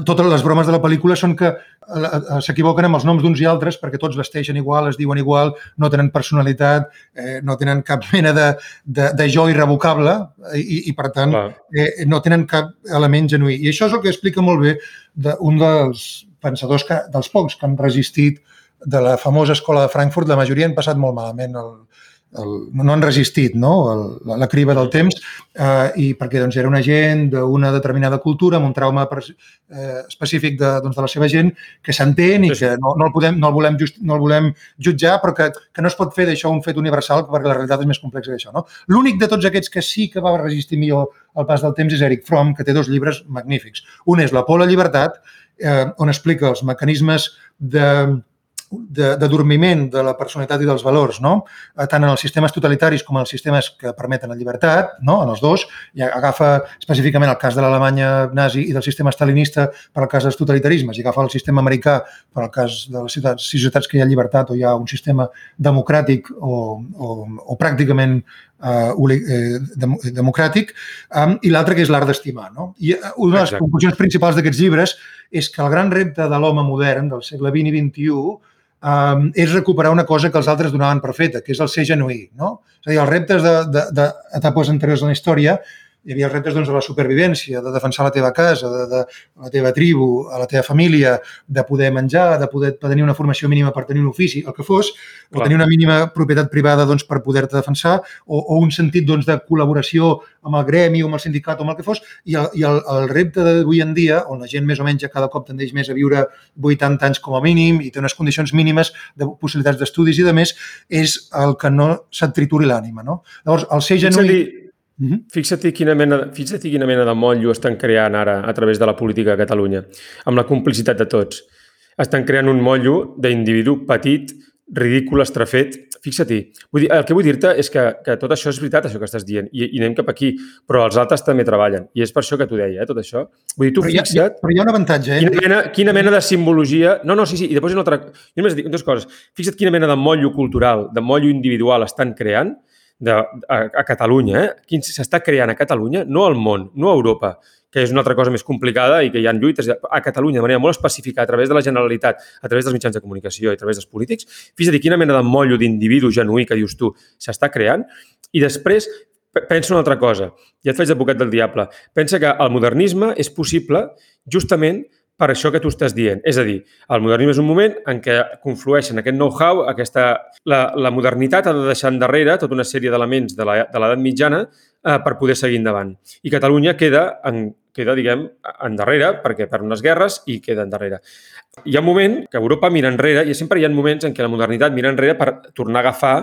totes les bromes de la pel·lícula són que s'equivoquen amb els noms d'uns i altres perquè tots vesteixen igual, es diuen igual, no tenen personalitat, eh, no tenen cap mena de, de, de jo irrevocable eh, i, i per tant, Clar. eh, no tenen cap element genuí. I això és el que explica molt bé d'un dels pensadors, que, dels pocs que han resistit de la famosa escola de Frankfurt, la majoria han passat molt malament el, el, no han resistit no? el, la, la criba del temps eh, i perquè doncs, era una gent d'una determinada cultura amb un trauma per, eh, específic de, doncs, de la seva gent que s'entén i que no, no, el podem, no, el volem just, no el volem jutjar però que, que no es pot fer d'això un fet universal perquè la realitat és més complexa que això. No? L'únic de tots aquests que sí que va resistir millor el pas del temps és Eric Fromm, que té dos llibres magnífics. Un és La por a la llibertat, eh, on explica els mecanismes de, de, de de la personalitat i dels valors, no? Eh, tant en els sistemes totalitaris com en els sistemes que permeten la llibertat, no? en els dos, i agafa específicament el cas de l'Alemanya nazi i del sistema stalinista per al cas dels totalitarismes, i agafa el sistema americà per al cas de les ciutats, societats que hi ha llibertat o hi ha un sistema democràtic o, o, o pràcticament eh, eh, dem democràtic, um, i l'altre que és l'art d'estimar. No? I eh, una de les Exacte. conclusions principals d'aquests llibres és que el gran repte de l'home modern del segle XX i XXI um, és recuperar una cosa que els altres donaven per feta, que és el ser genuí. No? És a dir, els reptes d'etapes anteriors en la història hi havia els reptes doncs, de la supervivència, de defensar la teva casa, de, de la teva tribu, a la teva família, de poder menjar, de poder tenir una formació mínima per tenir un ofici, el que fos, o Clar. tenir una mínima propietat privada doncs, per poder-te defensar, o, o un sentit doncs, de col·laboració amb el gremi o amb el sindicat o amb el que fos, i el, i el, el repte d'avui en dia, on la gent més o menys ja cada cop tendeix més a viure 80 anys com a mínim i té unes condicions mínimes de possibilitats d'estudis i de més, és el que no se't trituri l'ànima. No? Llavors, el ser genuí... Fixa-t'hi Mhm. fixa quina, mena, fixa quina mena de motllo estan creant ara a través de la política a Catalunya, amb la complicitat de tots. Estan creant un motllo d'individu petit, ridícul, estrafet. Fixa-t'hi. Vull dir, el que vull dir-te és que, que tot això és veritat, això que estàs dient, i, i anem cap aquí, però els altres també treballen. I és per això que t'ho deia, eh, tot això. Vull dir, tu Però hi, ha, fixa't però hi ha un avantatge, eh? quina mena, quina mena de simbologia... No, no, sí, sí, i després una altra... Jo només dic dues coses. Fixa't quina mena de motllo cultural, de motllo individual estan creant de, a, a Catalunya, eh? Quin s'està creant a Catalunya, no al món, no a Europa, que és una altra cosa més complicada i que hi ha lluites a Catalunya de manera molt específica a través de la Generalitat, a través dels mitjans de comunicació i a través dels polítics. Fixa't quina mena de motllo d'individu genuí que dius tu s'està creant i després pe- pensa una altra cosa. Ja et faig d'advocat del diable. Pensa que el modernisme és possible justament per això que tu estàs dient. És a dir, el modernisme és un moment en què conflueixen aquest know-how, aquesta... La, la modernitat ha de deixar endarrere tota una sèrie d'elements de la- de l'edat mitjana eh, per poder seguir endavant. I Catalunya queda, en, queda diguem, endarrere, perquè per unes guerres i queda endarrere. Hi ha un moment que Europa mira enrere i sempre hi ha moments en què la modernitat mira enrere per tornar a agafar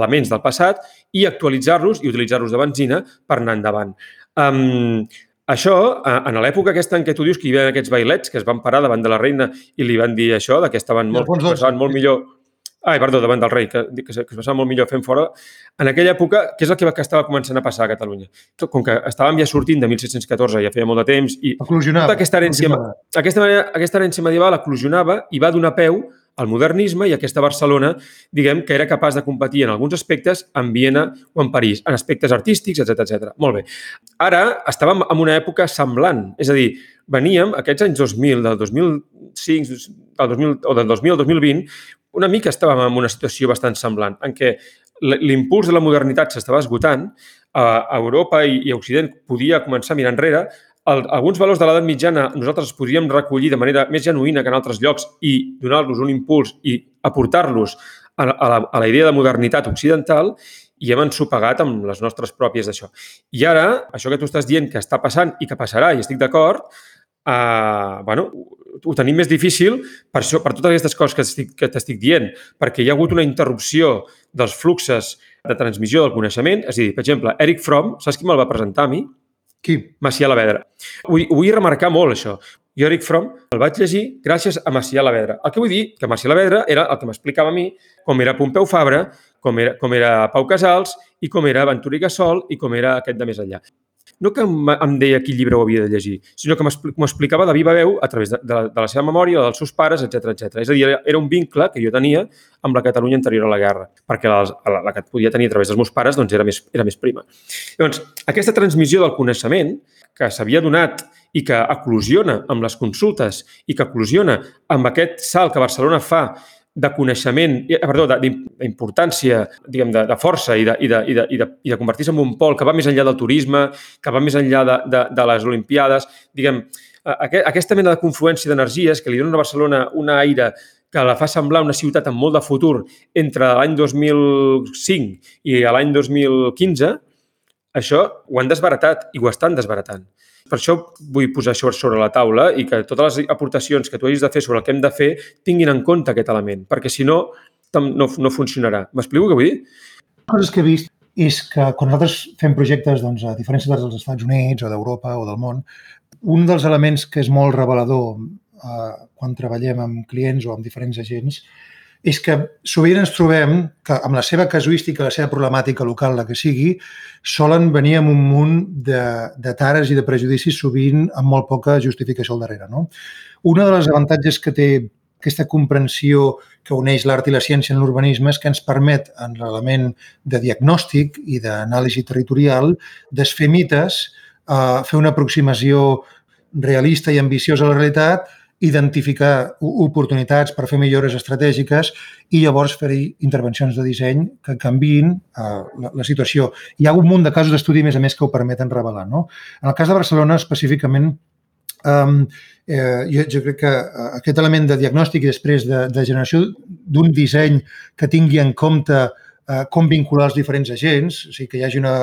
elements del passat i actualitzar-los i utilitzar-los de benzina per anar endavant. Um, això, en l'època aquesta en què tu dius que hi havia aquests bailets que es van parar davant de la reina i li van dir això, de que estaven molt, que XII. estaven molt millor... Ai, perdó, davant del rei, que, que, que es passava molt millor fent fora. En aquella època, què és el que, va- que estava començant a passar a Catalunya? Com que estàvem ja sortint de 1714, ja feia molt de temps, i tota aquesta herència, aquesta, manera, aquesta herència medieval eclosionava i va donar peu al modernisme i aquesta Barcelona, diguem, que era capaç de competir en alguns aspectes en Viena o en París, en aspectes artístics, etc etc. Molt bé. Ara estàvem en una època semblant, és a dir, veníem aquests anys 2000, del 2005 del 2000, o del 2000 al 2020, una mica estàvem en una situació bastant semblant, en què l'impuls de la modernitat s'estava esgotant, a Europa i, i a Occident podia començar a mirar enrere, el, alguns valors de l'edat mitjana nosaltres podríem recollir de manera més genuïna que en altres llocs i donar-los un impuls i aportar-los a, a, la, a la idea de modernitat occidental i hem ensopegat amb les nostres pròpies d'això. I ara, això que tu estàs dient que està passant i que passarà, i estic d'acord, eh, bueno, ho- tenim més difícil per, això, per totes aquestes coses que t'estic- que dient, perquè hi ha hagut una interrupció dels fluxes de transmissió del coneixement. És a dir, per exemple, Eric Fromm, saps qui me'l va presentar a mi? Qui? Macià Lavedra. Vull, ho vull remarcar molt, això. Jo, Eric Fromm, el vaig llegir gràcies a Macià Lavedra. El que vull dir que Macià Lavedra era el que m'explicava a mi com era Pompeu Fabra, com era, com era Pau Casals i com era Venturi Gassol i com era aquest de més enllà. No que em, deia quin llibre ho havia de llegir, sinó que m'ho explicava de viva veu a través de, de, de la seva memòria, dels seus pares, etc etc. És a dir, era un vincle que jo tenia amb la Catalunya anterior a la guerra, perquè la, la, la que podia tenir a través dels meus pares doncs era, més, era més prima. Llavors, aquesta transmissió del coneixement que s'havia donat i que eclosiona amb les consultes i que eclosiona amb aquest salt que Barcelona fa de coneixement, eh, perdó, d'importància, diguem, de, de força i de, i de, i de, i de, i de convertir-se en un pol que va més enllà del turisme, que va més enllà de, de, de les Olimpiades, diguem, eh, aqu aquesta mena de confluència d'energies que li donen a Barcelona una aire que la fa semblar una ciutat amb molt de futur entre l'any 2005 i l'any 2015, això ho han desbaratat i ho estan desbaratant. Per això vull posar això sobre la taula i que totes les aportacions que tu hagis de fer sobre el que hem de fer tinguin en compte aquest element, perquè si no, no, no funcionarà. M'explico què vull dir? coses que he vist és que quan nosaltres fem projectes doncs, a diferents ciutats dels Estats Units o d'Europa o del món, un dels elements que és molt revelador eh, quan treballem amb clients o amb diferents agents és que sovint ens trobem que amb la seva casuística, la seva problemàtica local, la que sigui, solen venir amb un munt de, de tares i de prejudicis sovint amb molt poca justificació al darrere. No? Un dels avantatges que té aquesta comprensió que uneix l'art i la ciència en l'urbanisme és que ens permet, en l'element de diagnòstic i d'anàlisi territorial, desfer mites, eh, fer una aproximació realista i ambiciosa a la realitat identificar oportunitats per fer millores estratègiques i llavors fer-hi intervencions de disseny que canviïn eh, la, la situació. Hi ha un munt de casos d'estudi, més a més, que ho permeten revelar. No? En el cas de Barcelona, específicament, um, eh, jo, jo crec que eh, aquest element de diagnòstic i després de, de generació d'un disseny que tingui en compte eh, com vincular els diferents agents, o sigui, que hi hagi una,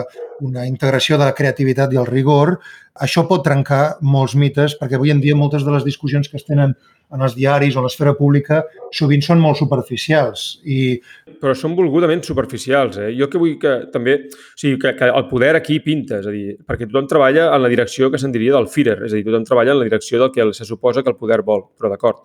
una integració de la creativitat i el rigor, això pot trencar molts mites, perquè avui en dia moltes de les discussions que es tenen en els diaris o a l'esfera pública sovint són molt superficials i Però són volgudament superficials. Eh? Jo que vull que també... O sigui, que, que el poder aquí pinta, és a dir, perquè tothom treballa en la direcció que se'n diria del Führer, és a dir, tothom treballa en la direcció del que se suposa que el poder vol, però d'acord.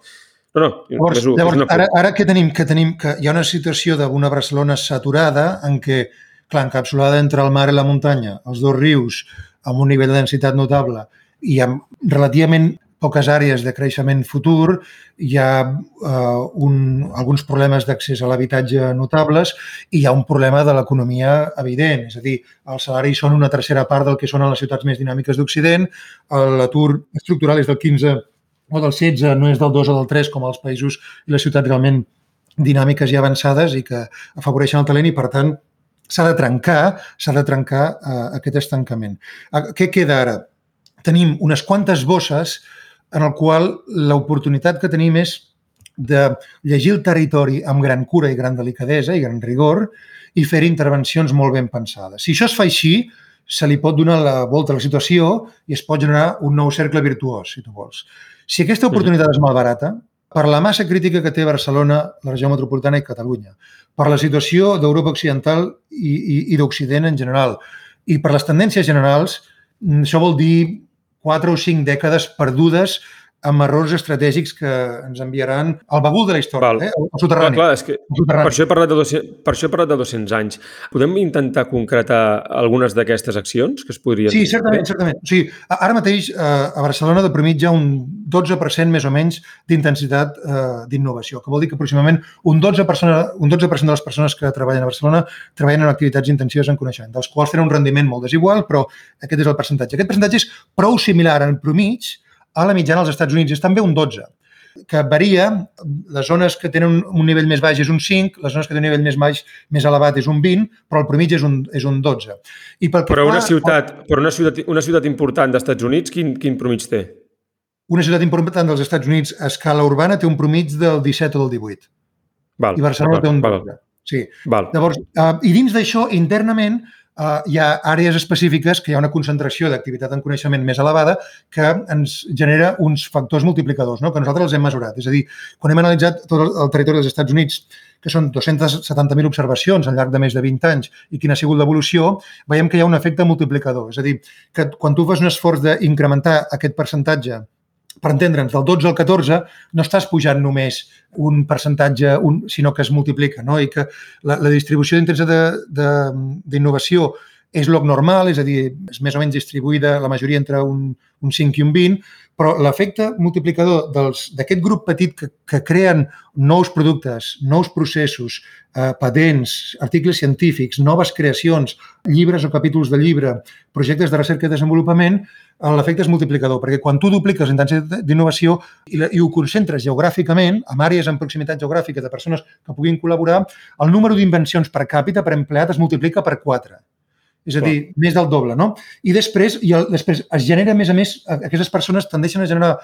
No, no, Llavors, és, llavors una... ara, ara què tenim? Que tenim que hi ha una situació d'una Barcelona saturada en què, clar, encapsulada entre el mar i la muntanya, els dos rius, amb un nivell de densitat notable i amb relativament poques àrees de creixement futur, hi ha eh, un, alguns problemes d'accés a l'habitatge notables i hi ha un problema de l'economia evident. És a dir, els salaris són una tercera part del que són a les ciutats més dinàmiques d'Occident, l'atur estructural és del 15 o del 16, no és del 2 o del 3 com als països i les ciutats realment dinàmiques i avançades i que afavoreixen el talent i, per tant, s'ha de trencar, s'ha de trencar eh, aquest estancament. Eh, què queda ara? Tenim unes quantes bosses en el qual l'oportunitat que tenim és de llegir el territori amb gran cura i gran delicadesa i gran rigor i fer intervencions molt ben pensades. Si això es fa així, se li pot donar la volta a la situació i es pot generar un nou cercle virtuós, si tu vols. Si aquesta oportunitat és malbarata, per la massa crítica que té Barcelona, la regió metropolitana i Catalunya, per la situació d'Europa Occidental i, i, i d'Occident en general, i per les tendències generals, mm, això vol dir quatre o cinc dècades perdudes amb errors estratègics que ens enviaran al bagul de la història, Val. eh? al Clar, soterrani. clar, és que al per soterrani. això, he parlat de 200, per això he parlat de 200 anys. Podem intentar concretar algunes d'aquestes accions que es podrien Sí, certament, certament. O sigui, ara mateix eh, a Barcelona de mitja un 12% més o menys d'intensitat eh, d'innovació, que vol dir que aproximadament un 12%, un 12 de les persones que treballen a Barcelona treballen en activitats intensives en coneixement, dels quals tenen un rendiment molt desigual, però aquest és el percentatge. Aquest percentatge és prou similar en promig a la mitjana als Estats Units, és també un 12 que varia, les zones que tenen un- nivell més baix és un 5, les zones que tenen un nivell més baix, més elevat és un 20, però el promig és un, és un 12. I pel Però una a- ciutat, però una ciutat, una ciutat important dels Estats Units, quin, quin promig té? Una ciutat important dels Estats Units a escala urbana té un promig del 17 o del 18 Val, i Barcelona té un val, 12. Sí. val. Llavors, uh, i dins d'això, internament, uh, hi ha àrees específiques que hi ha una concentració d'activitat en coneixement més elevada que ens genera uns factors multiplicadors, no? que nosaltres els hem mesurat. És a dir, quan hem analitzat tot el territori dels Estats Units, que són 270.000 observacions al llarg de més de 20 anys i quina ha sigut l'evolució, veiem que hi ha un efecte multiplicador. És a dir, que quan tu fas un esforç d'incrementar aquest percentatge per entendre'ns, del 12 al 14, no estàs pujant només un percentatge, un, sinó que es multiplica, no? i que la, la distribució de- d'innovació és l'oc normal, és a dir, és més o menys distribuïda la majoria entre un, un 5 i un 20, però l'efecte multiplicador d'aquest grup petit que, que creen nous productes, nous processos, eh, patents, articles científics, noves creacions, llibres o capítols de llibre, projectes de recerca i desenvolupament, l'efecte és multiplicador, perquè quan tu dupliques la intensitat d'innovació i, la- i ho concentres geogràficament, amb àrees en proximitat geogràfica de persones que puguin col·laborar, el número d'invencions per càpita per empleat es multiplica per 4. És a dir, més del doble, no? I després, i el, després es genera, a més a més, aquestes persones tendeixen a generar,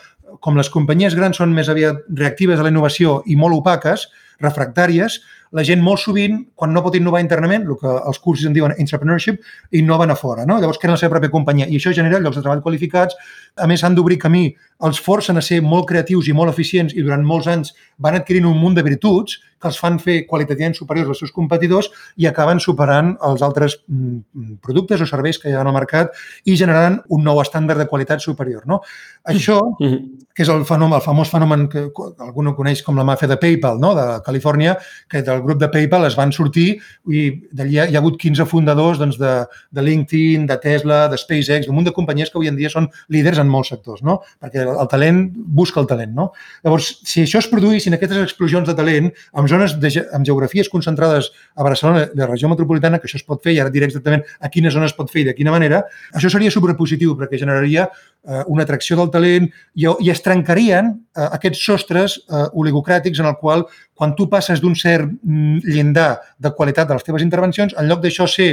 com les companyies grans són més aviat reactives a la innovació i molt opaques, refractàries, la gent molt sovint, quan no pot innovar internament, el que els cursos en diuen entrepreneurship, innoven a fora, no? Llavors creen la seva pròpia companyia i això genera llocs de treball qualificats, a més han d'obrir camí, els forcen a ser molt creatius i molt eficients i durant molts anys van adquirint un munt de virtuts que els fan fer qualitativament superiors als seus competidors i acaben superant els altres mm, productes o serveis que hi ha al mercat i generant un nou estàndard de qualitat superior. No? Això, Mhm. que és el, fenomen, el famós fenomen que algú no coneix com la màfia de PayPal, no? de Califòrnia, que d'alguna grup de PayPal es van sortir i d'allí hi, ha- hagut 15 fundadors doncs, de, de LinkedIn, de Tesla, de SpaceX, un munt de companyies que avui en dia són líders en molts sectors, no? perquè el, talent busca el talent. No? Llavors, si això es produïssin aquestes explosions de talent en zones de, amb geografies concentrades a Barcelona, la regió metropolitana, que això es pot fer, i ara diré exactament a quines zones es pot fer i de quina manera, això seria superpositiu perquè generaria eh, una atracció del talent i, i es trencarien eh, aquests sostres eh, oligocràtics en el qual quan tu passes d'un cert llindar de qualitat de les teves intervencions, en lloc d'això ser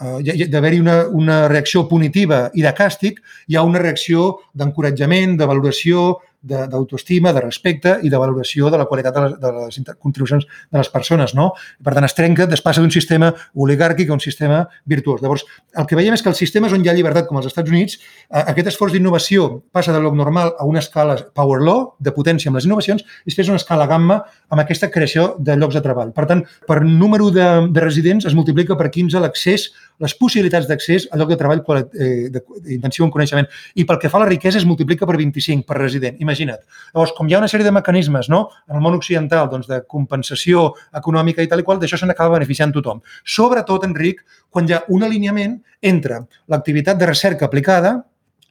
eh, hi- hi- d'haver-hi una, una reacció punitiva i de càstig, hi ha una reacció d'encoratjament, de valoració, d'autoestima, de, respecte i de valoració de la qualitat de les, de les contribucions de les persones. No? Per tant, es trenca, es passa d'un sistema oligàrquic a un sistema virtuós. Llavors, el que veiem és que els sistemes on hi ha llibertat, com als Estats Units, eh, aquest esforç d'innovació passa de lloc normal a una escala power law, de potència amb les innovacions, i després una escala gamma amb aquesta creació de llocs de treball. Per tant, per número de, de residents es multiplica per 15 l'accés, les possibilitats d'accés a lloc de treball eh, intensiu en coneixement. I pel que fa a la riquesa es multiplica per 25 per resident, imagina't. Llavors, com hi ha una sèrie de mecanismes no? en el món occidental doncs, de compensació econòmica i tal i qual, d'això se n'acaba beneficiant tothom. Sobretot, Enric, quan hi ha un alineament entre l'activitat de recerca aplicada,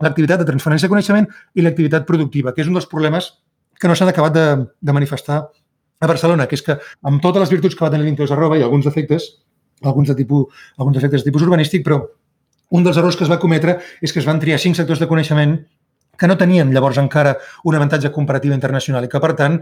l'activitat de transferència de coneixement i l'activitat productiva, que és un dels problemes que no s'han acabat de, de manifestar a Barcelona, que és que amb totes les virtuts que va tenir l'Inteos arroba i alguns defectes, alguns, de tipus, alguns defectes de tipus urbanístic, però un dels errors que es va cometre és que es van triar cinc sectors de coneixement que no tenien llavors encara un avantatge comparatiu internacional i que, per tant,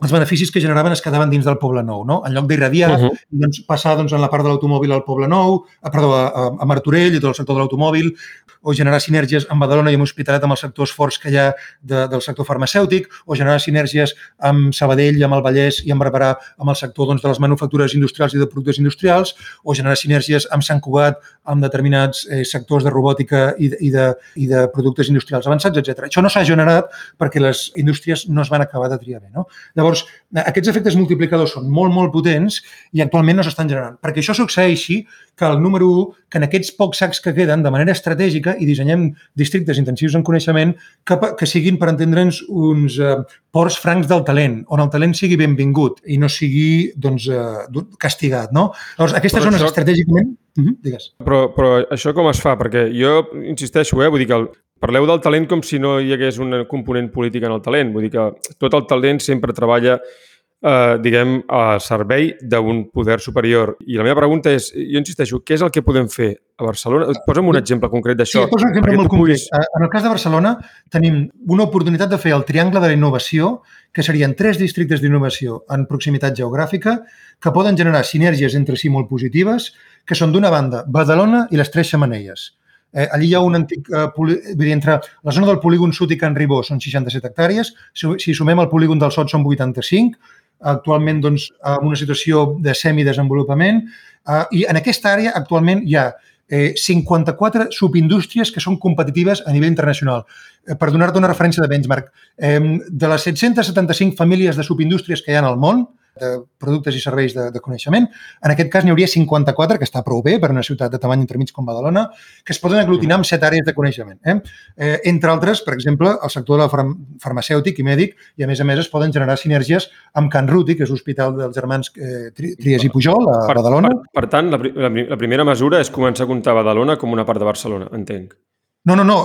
els beneficis que generaven es quedaven dins del Poble Nou. No? En lloc d'irradiar, uh Mhm. -huh. doncs, passar doncs, en la part de l'automòbil al Poble Nou, a, perdó, a- a Martorell i tot el sector de l'automòbil, o generar sinergies amb Badalona i amb Hospitalet amb els sectors forts que hi ha de, del sector farmacèutic, o generar sinergies amb Sabadell, amb el Vallès i amb Barberà amb el sector doncs, de les manufactures industrials i de productes industrials, o generar sinergies amb Sant Cugat amb determinats eh, sectors de robòtica i de, i, de, i de productes industrials avançats, etc. Això no s'ha generat perquè les indústries no es van acabar de triar bé. No? Llavors, aquests efectes multiplicadors són molt, molt potents i actualment no s'estan generant. Perquè això succeeixi que el número 1, que en aquests pocs sacs que queden, de manera estratègica, i dissenyem districtes intensius en coneixement que, que siguin, per entendre'ns, uns eh, ports francs del talent, on el talent sigui benvingut i no sigui doncs, eh, castigat. No? Llavors, aquestes Però zones això- estratègicament... Uh -huh, digues. Però, però això com es fa? Perquè jo insisteixo, eh? vull dir que el, parleu del talent com si no hi hagués un component polític en el talent. Vull dir que tot el talent sempre treballa eh, diguem, a servei d'un poder superior. I la meva pregunta és, jo insisteixo, què és el que podem fer a Barcelona? Posa'm un exemple concret Sí, d'això. et poso un exemple molt tu concret. puguis- Eh, En el cas de Barcelona tenim una oportunitat de fer el triangle de la innovació, que serien tres districtes d'innovació en proximitat geogràfica, que poden generar sinergies entre si molt positives, que són d'una banda Badalona i les Tres Xamanelles. Eh, allí hi ha un antic... Eh, poli... entre la zona del polígon Sud i Can Ribó són 67 hectàrees, si, si sumem el polígon del Sot són 85, actualment doncs, amb una situació de semidesenvolupament, eh, i en aquesta àrea actualment hi ha eh, 54 subindústries que són competitives a nivell internacional. Eh, per donar-te una referència de benchmark, eh, de les 775 famílies de subindústries que hi ha al món, de productes i serveis de, de coneixement. En aquest cas n'hi hauria 54, que està prou bé per una ciutat de tamany intermig com Badalona, que es poden aglutinar en set àrees de coneixement. Eh? Eh, entre altres, per exemple, el sector de la farm farmacèutic i mèdic, i a més a més es poden generar sinergies amb Can Ruti, que és l'Hospital dels Germans eh, Tri- Trias i Pujol, a Badalona. Per, per tant, la, la, la primera mesura és començar a comptar Badalona com una part de Barcelona, entenc. No, no, no.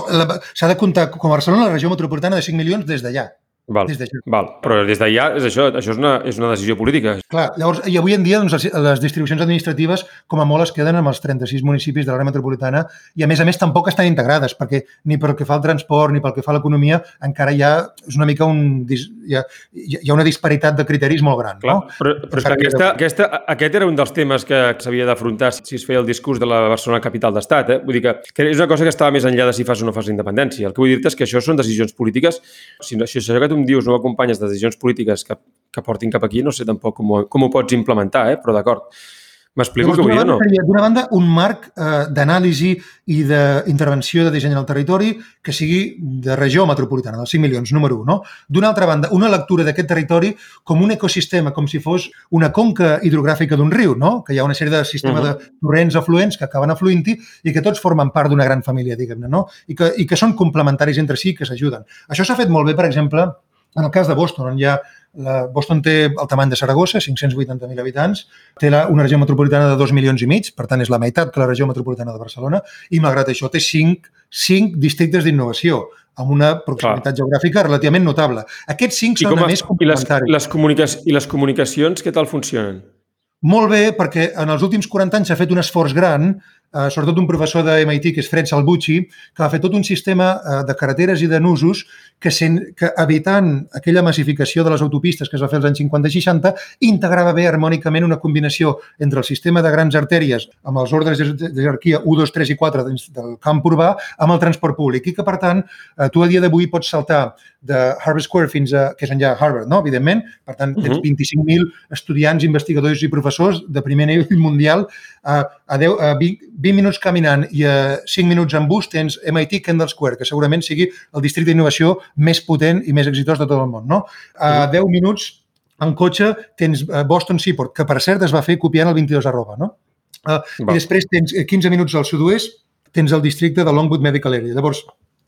S'ha de comptar com a Barcelona, la regió metropolitana de 5 milions des d'allà. Val, Des val. Però des d'allà és això, això és una, és una decisió política. Clar, llavors, i avui en dia doncs, les- les distribucions administratives com a molt es queden amb els 36 municipis de l'àrea metropolitana i a més a més tampoc estan integrades perquè ni pel que fa al transport ni pel que fa a l'economia encara hi ha, és una mica un, hi, ha, hi ha una disparitat de criteris molt gran. Clar, No? però, però és que aquesta, aquesta, aquest era un dels temes que s'havia d'afrontar si es feia el discurs de la Barcelona capital d'estat. Eh? Vull dir que, que és una cosa que estava més enllà de si fas o no fas independència. El que vull dir-te és que això són decisions polítiques. Si, no, si això que tu em dius no acompanyes de decisions polítiques que, que portin cap aquí, no sé tampoc com, ho- com ho pots implementar, eh? però d'acord. M'explico el que vull dir no? D'una banda, un marc eh, d'anàlisi i d'intervenció de disseny al territori que sigui de regió metropolitana, dels 5 milions, número 1. No? D'una altra banda, una lectura d'aquest territori com un ecosistema, com si fos una conca hidrogràfica d'un riu, no? que hi ha una sèrie de sistema Mhm. de torrents afluents que acaben afluint-hi i que tots formen part d'una gran família, diguem-ne, no? I que, i que són complementaris entre si i que s'ajuden. Això s'ha fet molt bé, per exemple, en el cas de Boston, on hi ha la Boston té el tamany de Saragossa, 580.000 habitants, té la, una regió metropolitana de 2 milions i mig, per tant és la meitat que la regió metropolitana de Barcelona, i malgrat això té 5, 5 districtes d'innovació, amb una proximitat Clar. geogràfica relativament notable. Aquests 5 I, són, a a, més, i, les, complementaris. les I les comunicacions, què tal funcionen? Molt bé, perquè en els últims 40 anys s'ha fet un esforç gran, eh, sobretot un professor de MIT, que és Fred Salvucci, que va fer tot un sistema eh, de carreteres i de nusos que, sen, que evitant aquella massificació de les autopistes que es va fer als anys 50 i 60, integrava bé harmònicament una combinació entre el sistema de grans artèries amb els ordres de jerarquia 1, 2, 3 i 4 dins del camp urbà amb el transport públic i que, per tant, eh, tu a dia d'avui pots saltar de Harvard Square fins a, que és enllà Harvard, no? evidentment, per tant, tens Mhm. 25.000 estudiants, investigadors i professors de primer nivell mundial a, a, 10, a 20, 20 minuts caminant i a 5 minuts en bus tens MIT Kendall Square, que segurament sigui el districte d'innovació més potent i més exitós de tot el món. No? A 10 minuts en cotxe tens eh, Boston Seaport, que per cert es va fer copiant el 22 arroba. No? Uh, I després tens eh, 15 minuts al sud-oest, tens el districte de Longwood Medical Area. Llavors,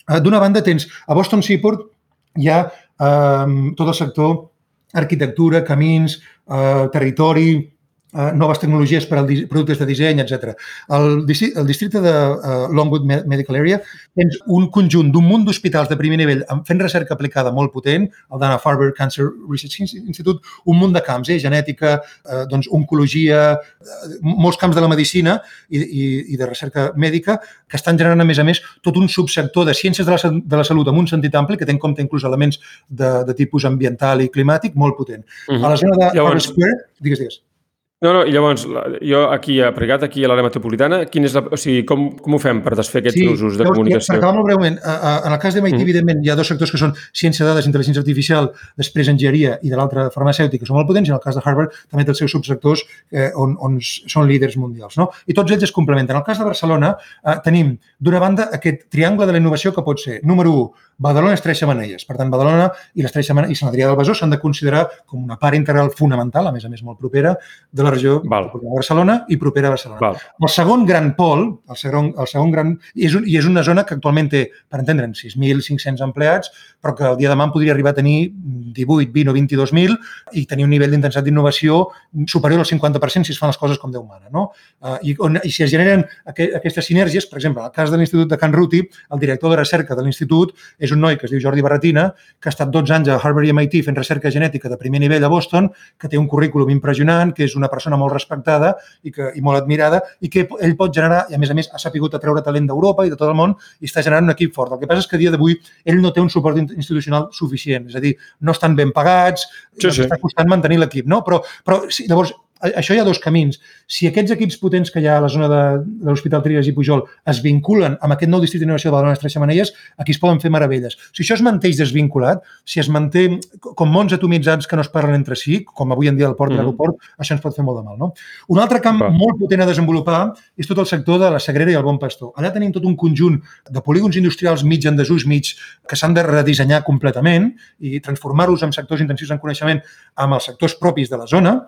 eh, d'una banda tens a Boston Seaport hi ha eh, tot el sector arquitectura, camins, eh, territori, eh, noves tecnologies per di- productes de disseny, etc. El, el districte de uh, Longwood Me- Medical Area tens un conjunt d'un munt d'hospitals de primer nivell fent recerca aplicada molt potent, el Dana-Farber Cancer Research Institute, un munt de camps, eh? genètica, eh, doncs, oncologia, eh, molts camps de la medicina i, i, i de recerca mèdica que estan generant, a més a més, tot un subsector de ciències de la, de la salut amb un sentit ampli que té en compte inclús elements de, de tipus ambiental i climàtic molt potent. Mhm. A la zona de Llavors- Harvard Square, digues, digues. No, no, i llavors, la- jo aquí, aplicat aquí a l'àrea metropolitana, quin és la, o sigui, com, com ho fem per desfer aquests usos de llavors, comunicació? Per acabar molt breument, a, a, en el cas de MIT, Mhm. evidentment, hi ha dos sectors que són ciència de dades, intel·ligència artificial, després enginyeria i de l'altra farmacèutica, que són molt potents, i en el cas de Harvard també té els seus subsectors eh, on, on són líders mundials. No? I tots ells es complementen. En el cas de Barcelona eh, tenim, d'una banda, aquest triangle de la innovació que pot ser, número 1, Badalona és Tres Xamanelles. Per tant, Badalona i les Tres Xamanelles i Sant Adrià del Besòs s'han de considerar com una part integral fonamental, a més a més molt propera, de la regió Val. de Barcelona i propera a Barcelona. Val. El segon gran pol, el segon, el segon gran... I és, un, I és una zona que actualment té, per entendre'n, 6.500 empleats, però que el dia de demà podria arribar a tenir 18, 20 o 22.000 i tenir un nivell d'intensitat d'innovació superior al 50% si es fan les coses com Déu mana. No? Uh, i, on, I si es generen aqu aquestes sinergies, per exemple, en el cas de l'Institut de Can Ruti, el director de recerca de l'Institut és un noi que es diu Jordi Barretina, que ha estat 12 anys a Harvard i MIT fent recerca genètica de primer nivell a Boston, que té un currículum impressionant, que és una persona molt respectada i, que, i molt admirada i que ell pot generar, i a més a més ha sapigut atreure talent d'Europa i de tot el món i està generant un equip fort. El que passa és que a dia d'avui ell no té un suport in- institucional suficient, és a dir, no estan ben pagats, Sí, sí, està costant mantenir l'equip, no? Però, però sí, llavors, això hi ha dos camins. Si aquests equips potents que hi ha a la zona de, de l'Hospital Trias i Pujol es vinculen amb aquest nou districte d'innovació de Badalona Tres Xamanelles, aquí es poden fer meravelles. Si això es manté desvinculat, si es manté com mons atomitzats que no es parlen entre si, com avui en dia al port de Mhm. l'aeroport, això ens pot fer molt de mal. No? Un altre camp Va. molt potent a desenvolupar és tot el sector de la Sagrera i el Bon Pastor. Allà tenim tot un conjunt de polígons industrials mig en desús, mig, que s'han de redissenyar completament i transformar-los en sectors intensius en coneixement amb els sectors propis de la zona,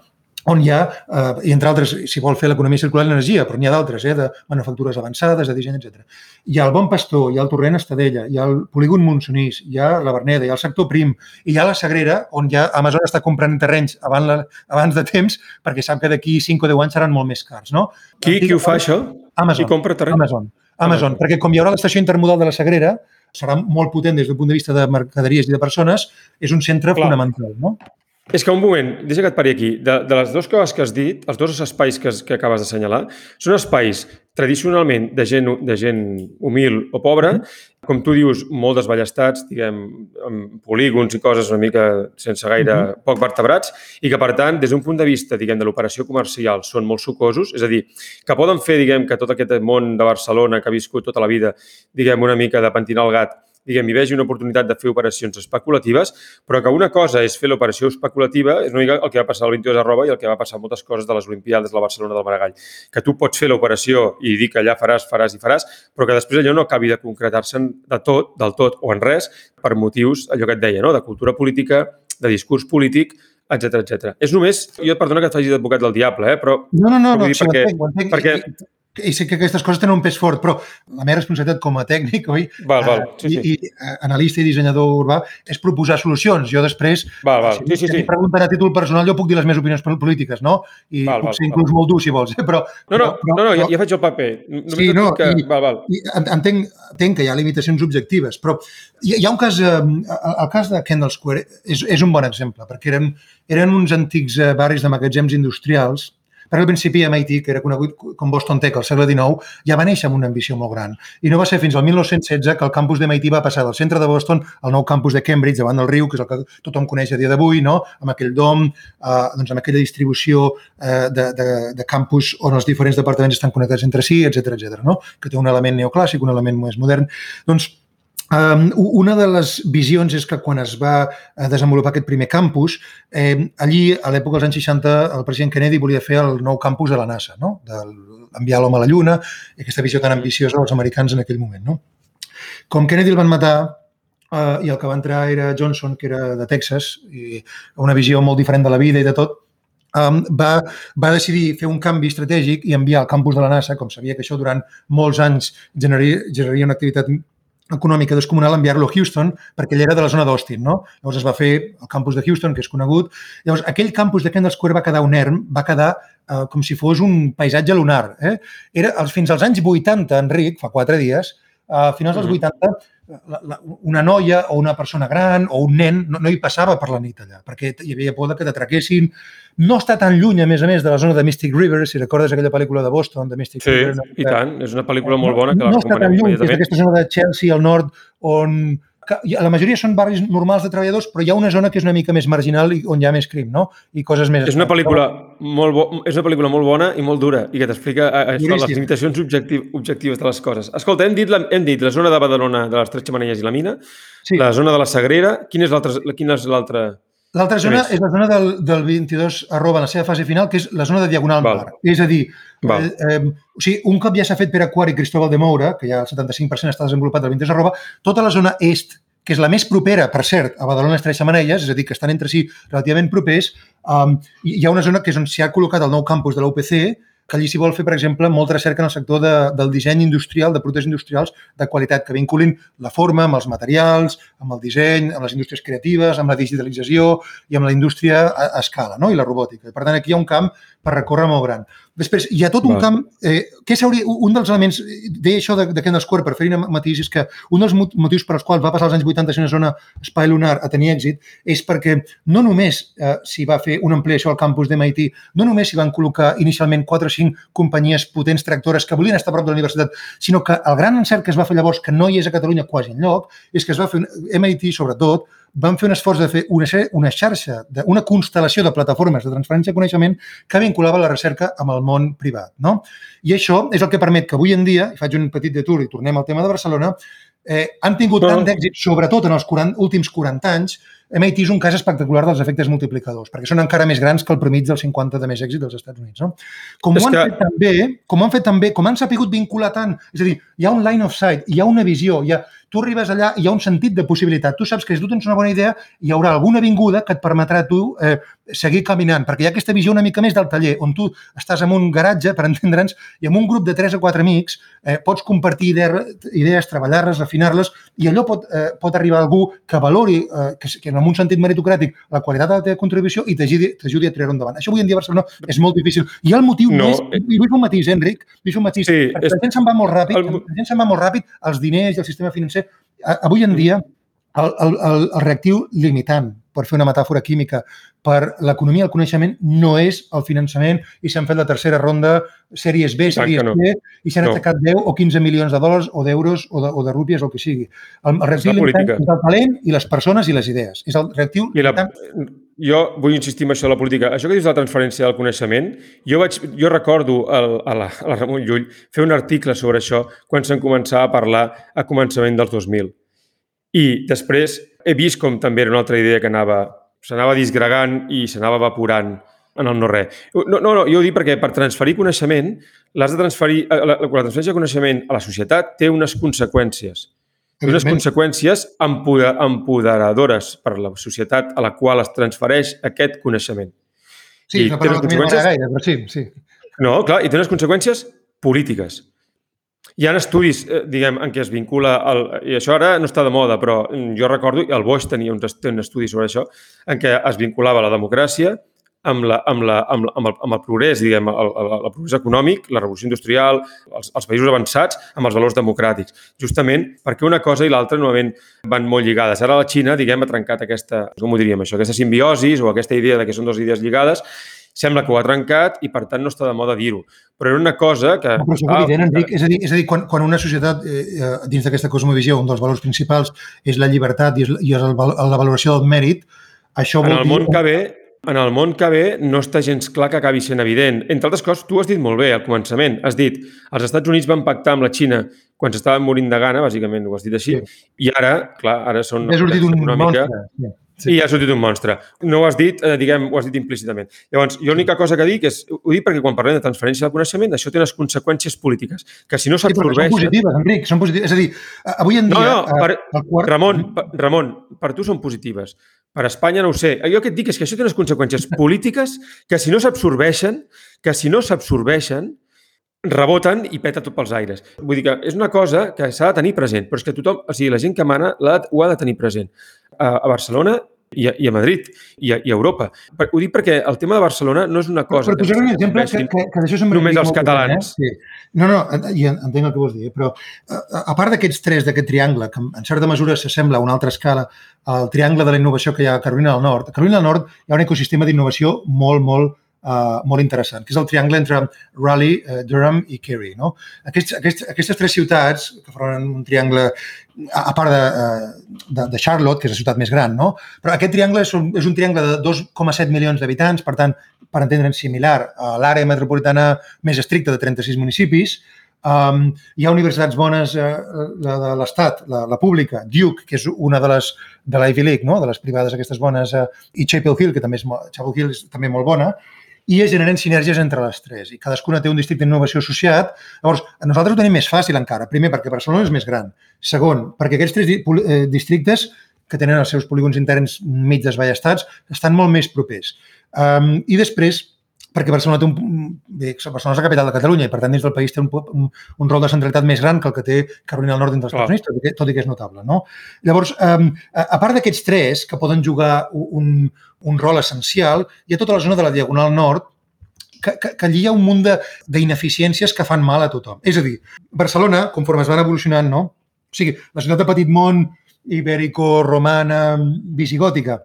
on hi ha, eh, i entre altres, si vol fer l'economia circular i l'energia, però n'hi ha d'altres, eh, de manufactures avançades, de disseny, etc. Hi ha el Bon Pastor, hi ha el Torrent Estadella, hi ha el polígon Monsonís, hi ha la Verneda, hi ha el sector Prim, i hi ha la Sagrera, on ja Amazon està comprant terrenys abans, la, abans de temps, perquè sap que d'aquí 5 o 10 anys seran molt més cars. No? Qui, qui ho fa, això? Amazon. Qui compra terreny? Amazon. Amazon, Amazon. perquè com hi haurà l'estació intermodal de la Sagrera, serà molt potent des del punt de vista de mercaderies i de persones, és un centre Clar. fonamental. No? És que un moment, deixa que et pari aquí. De, de les dues coses que has dit, els dos espais que, que acabes d'assenyalar, són espais tradicionalment de gent, de gent humil o pobra, com tu dius, molt desballestats, diguem, amb polígons i coses una mica sense gaire Mhm. poc vertebrats, i que, per tant, des d'un punt de vista, diguem, de l'operació comercial, són molt sucosos, és a dir, que poden fer, diguem, que tot aquest món de Barcelona que ha viscut tota la vida, diguem, una mica de pentinar el gat, diguem, hi vegi una oportunitat de fer operacions especulatives, però que una cosa és fer l'operació especulativa, és una mica el que va passar al 22 arroba i el que va passar moltes coses de les Olimpiades de la Barcelona del Maragall, que tu pots fer l'operació i dir que allà faràs, faràs i faràs, però que després allò no acabi de concretar-se de tot, del tot o en res, per motius, allò que et deia, no? de cultura política, de discurs polític, etc etc. És només, jo perdona que et faci d'advocat del diable, eh? però No, no, no, no dir, sí, perquè- ho entenc, ho entenc. perquè- I- i sé que aquestes coses tenen un pes fort, però la meva responsabilitat com a tècnic, oi? Val, val, sí, I, sí. i eh, analista i dissenyador urbà és proposar solucions. Jo després, Val, val. si, Sí, sí, si sí. em pregunten a títol personal, jo puc dir les meves opinions pol- polítiques, no? I Val, puc val, ser val. inclús molt dur, si vols, eh? però... No, no, però, no, no ja, ja faig el paper. Només Sí, no, que... i- Val, val. i en- entenc, entenc que hi ha limitacions objectives, però hi, hi ha un cas, eh, el, el cas de Kendall Square és, és un bon exemple, perquè eren, eren uns antics eh, barris de magatzems industrials, perquè al principi MIT, que era conegut com Boston Tech al segle XIX, ja va néixer amb una ambició molt gran. I no va ser fins al 1916 que el campus de MIT va passar del centre de Boston al nou campus de Cambridge, davant del riu, que és el que tothom coneix a dia d'avui, no? amb aquell dom, eh, doncs amb aquella distribució eh, de, de, de campus on els diferents departaments estan connectats entre si, etc etc. no? que té un element neoclàssic, un element més modern. Doncs Una de les visions és que quan es va eh, desenvolupar aquest primer campus, eh, allí, a l'època dels anys 60, el president Kennedy volia fer el nou campus de la NASA, no? d'enviar l'home a la Lluna, aquesta visió tan ambiciosa dels americans en aquell moment. No? Com Kennedy el van matar, eh, i el que va entrar era Johnson, que era de Texas, i una visió molt diferent de la vida i de tot, um, va, va decidir fer un canvi estratègic i enviar al campus de la NASA, com sabia que això durant molts anys generaria, generaria una activitat econòmica descomunal, enviar-lo a Houston, perquè ell era de la zona d'Austin, no? Llavors es va fer el campus de Houston, que és conegut. Llavors, aquell campus de Kendall Square va quedar un erm, va quedar eh, com si fos un paisatge lunar. Eh? Era, fins als anys 80, Enric, fa quatre dies, a finals dels Mhm. 80, la, la, una noia o una persona gran o un nen no, no hi passava per la nit allà, perquè hi havia por que t'atraquessin. No està tan lluny, a més a més, de la zona de Mystic River, si recordes aquella pel·lícula de Boston, de Mystic Sí, River. i tant. És una pel·lícula molt bona que no, la no està tan lluny, és d'aquesta zona de Chelsea al nord, on que la majoria són barris normals de treballadors, però hi ha una zona que és una mica més marginal i on hi ha més crim, no? I coses més... És una pel·lícula molt, bo, és una pel·lícula molt bona i molt dura i que t'explica eh, això, les limitacions objectiv, objectives de les coses. Escolta, hem dit, la, hem dit la zona de Badalona de les Tres Xamanelles i la Mina, Sí. la zona de la Sagrera, quina és l'altra? L'altra? Zona és la zona del, del 22 arroba la seva fase final, que és la zona de Diagonal Val. Mar. És a dir, Val. eh, eh, o sigui, un cop ja s'ha fet per Aquari Cristóbal de Moura, que ja el 75% està desenvolupat del 22 arroba, tota la zona est, que és la més propera, per cert, a Badalona i les Tres Xamanelles, és a dir, que estan entre si relativament propers, um, hi ha una zona que és on s'hi ha col·locat el nou campus de la UPC, que allí s'hi vol fer, per exemple, molta recerca en el sector de, del disseny industrial, de productes industrials de qualitat, que vinculin la forma amb els materials, amb el disseny, amb les indústries creatives, amb la digitalització i amb la indústria a, a escala no? i la robòtica. Per tant, aquí hi ha un camp per recórrer molt gran. Després, hi ha tot un Val. camp... Eh, què s'hauria... Un dels elements... Deia això de, de Kendall Square, per fer-hi matís, és que un dels mot- motius per als quals va passar els anys 80 ser una zona espai lunar a tenir èxit és perquè no només eh, s'hi va fer una ampliació al campus d'MIT, no només s'hi van col·locar inicialment 4 o 5 companyies potents tractores que volien estar a prop de la universitat, sinó que el gran encert que es va fer llavors, que no hi és a Catalunya quasi enlloc, és que es va fer, MIT sobretot, van fer un esforç de fer una, una xarxa, de, una constel·lació de plataformes de transferència de coneixement que vinculava la recerca amb el món privat. No? I això és el que permet que avui en dia, i faig un petit detour i tornem al tema de Barcelona, eh, han tingut tant d'èxit, sobretot en els 40, últims 40 anys, MIT és un cas espectacular dels efectes multiplicadors, perquè són encara més grans que el premig dels 50 de més èxit dels Estats Units. No? Com És ho han que- fet també, com ho han fet també, com han sapigut vincular tant, és a dir, hi ha un line of sight, hi ha una visió, hi ha, tu arribes allà i hi ha un sentit de possibilitat. Tu saps que tu tens una bona idea, hi haurà alguna avinguda que et permetrà tu eh, seguir caminant, perquè hi ha aquesta visió una mica més del taller, on tu estàs en un garatge, per entendre'ns, i amb un grup de 3 o 4 amics eh, pots compartir idees, idees treballar-les, refinar-les, i allò pot, eh, pot arribar a algú que valori, eh, que, que en un sentit meritocràtic, la qualitat de la teva contribució i t'ajudi a treure endavant. Això avui en dia a Barcelona és molt difícil. I el motiu No, més... eh. I vull fer un matís, eh, Enric? Vull fer un matís. Sí, perquè és- la gent se'n va molt ràpid, el la gent se'n va molt ràpid, els diners i el sistema financer. Avui en dia, el, el, el, el reactiu limitant, per fer una metàfora química, per l'economia del coneixement no és el finançament i s'han fet la tercera ronda, sèries B, sèries no. C, i s'han No. atacat 10 o 15 milions de dòlars o d'euros o, de, o de rúpies o el que sigui. El, el reactiu limitant és el talent i les persones i les idees. És el reactiu I la, limitant. jo vull insistir en això de la política. Això que dius de la transferència del coneixement, jo, vaig, jo recordo el, a, la, a la Ramon Llull fer un article sobre això quan se'n començava a parlar a començament dels 2000. I després he vist com també era una altra idea que anava s'anava disgregant i s'anava evaporant en el no-res. No, no, no, jo ho dic perquè per transferir coneixement, l'has de transferir, eh, la, la, la transferència de coneixement a la societat té unes conseqüències. Té unes conseqüències empoder, empoderadores per a la societat a la qual es transfereix aquest coneixement. Sí, i té unes conseqüències- gaire, però sí, sí. No, clar, i té unes conseqüències polítiques. Hi ha estudis, eh, diguem, en què es vincula, el, i això ara no està de moda, però jo recordo, el Boix tenia un, un estudi sobre això, en què es vinculava la democràcia amb, la, amb, la, amb, la, amb, el, amb el progrés, diguem, el, el, el progrés econòmic, la revolució industrial, els, els països avançats, amb els valors democràtics. Justament perquè una cosa i l'altra normalment van molt lligades. Ara la Xina, diguem, ha trencat aquesta, com ho diríem això, aquesta simbiosis o aquesta idea de que són dues idees lligades sembla que ho ha trencat i, per tant, no està de moda dir-ho. Però era una cosa que... No, però és evident, Enric. És a dir, és a dir quan, quan una societat, eh, eh, dins d'aquesta cosmovisió, un dels valors principals és la llibertat i és, i és el, la valoració del mèrit, això en vol el dir... món que ve, en el món que ve no està gens clar que acabi sent evident. Entre altres coses, tu has dit molt bé al començament. Has dit, els Estats Units van pactar amb la Xina quan s'estaven morint de gana, bàsicament, ho has dit així, Sí. i ara, clar, ara són... Ha sortit un econòmica, monstre. Sí. Sí. I ha sortit un monstre. No ho has dit, eh, diguem, ho has dit implícitament. Llavors, jo l'única cosa que dic és, ho dic perquè quan parlem de transferència del coneixement, això té unes conseqüències polítiques, que si no Sí, però són s'absorbeixen... positives, Enric, són positives. És a dir, eh, avui en No, dia... no, per, eh, el quart... Ramon, per, Ramon, per tu són positives. Per Espanya no ho sé. Jo que et dic és que això té unes conseqüències polítiques que si no s'absorbeixen, que si no s'absorbeixen, reboten i peta tot pels aires. Vull dir que és una cosa que s'ha de tenir present, però és que tothom, o sigui, la gent que mana ho ha de tenir present. A, a Barcelona i a, i a Madrid i a, i a Europa. Per, ho dic perquè el tema de Barcelona no és una cosa... Per posar un exemple, que, que, que d'això se'n només els molt, catalans. Eh? Sí. No, no, i en- entenc el que vols dir, eh? però a, a part d'aquests tres, d'aquest triangle, que en certa mesura s'assembla a una altra escala al triangle de la innovació que hi ha a Carolina del Nord, a Carolina del Nord hi ha un ecosistema d'innovació molt, molt, uh, molt interessant, que és el triangle entre Raleigh, uh, Durham i Kerry. No? Aquests, aquests, aquestes tres ciutats, que formen un triangle, a, a part de, eh, de, de Charlotte, que és la ciutat més gran, no? però aquest triangle és un, és un triangle de 2,7 milions d'habitants, per tant, per entendre'ns similar a l'àrea metropolitana més estricta de 36 municipis, Um, hi ha universitats bones, eh, la de l'Estat, la, la pública, Duke, que és una de les de l'Ivy League, no? de les privades aquestes bones, eh, i Chapel Hill, que també és, Chapel Hill és també molt bona, i es generen sinergies entre les tres, i cadascuna té un districte d'innovació associat. Llavors, nosaltres ho tenim més fàcil encara. Primer, perquè Barcelona és més gran. Segon, perquè aquests tres eh, districtes que tenen els seus polígons interns mig desballestats estan molt més propers. Um, I després, perquè Barcelona té un, bé, Barcelona és la capital de Catalunya i per tant dins del país té un, un, un rol de centralitat més gran que el que té Carolina del Nord dins dels. Estats Units, tot i, que, tot i que és notable. No? Llavors, um, a, a part d'aquests tres que poden jugar un, un rol essencial, hi ha tota la zona de la Diagonal Nord que, que, que allí hi ha un munt de- d'ineficiències que fan mal a tothom. És a dir, Barcelona, conforme es van evolucionant, no? o sigui, la ciutat de Petit Món, ibèrico-romana, visigòtica,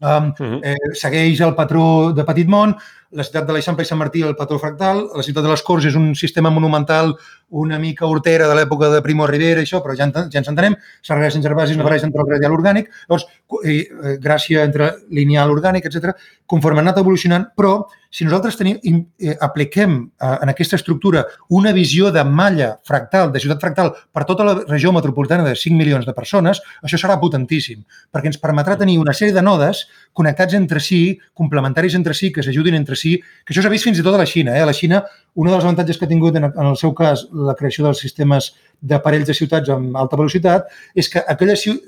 um, Mhm. eh, segueix el patró de Petit Mont, la ciutat de l'Eixample i Sant Martí el patró fractal, la ciutat de les Corts és un sistema monumental una mica hortera de l'època de Primo Rivera, i això, però ja, ja ens entenem, Sargara Sant Gervasi és una barreja entre el radial orgànic, llavors, eh, gràcia entre lineal orgànic, etc. conforme ha anat evolucionant, però si nosaltres tenim, eh, apliquem eh, en aquesta estructura una visió de malla fractal, de ciutat fractal, per tota la regió metropolitana de 5 milions de persones, això serà potentíssim, perquè ens permetrà tenir una sèrie de nodes connectats entre si, complementaris entre si, que s'ajudin entre si, que això s'ha vist fins i tot a la Xina. Eh? A la Xina, un dels avantatges que ha tingut en, el seu cas la creació dels sistemes d'aparells de ciutats amb alta velocitat és que aquelles ciu-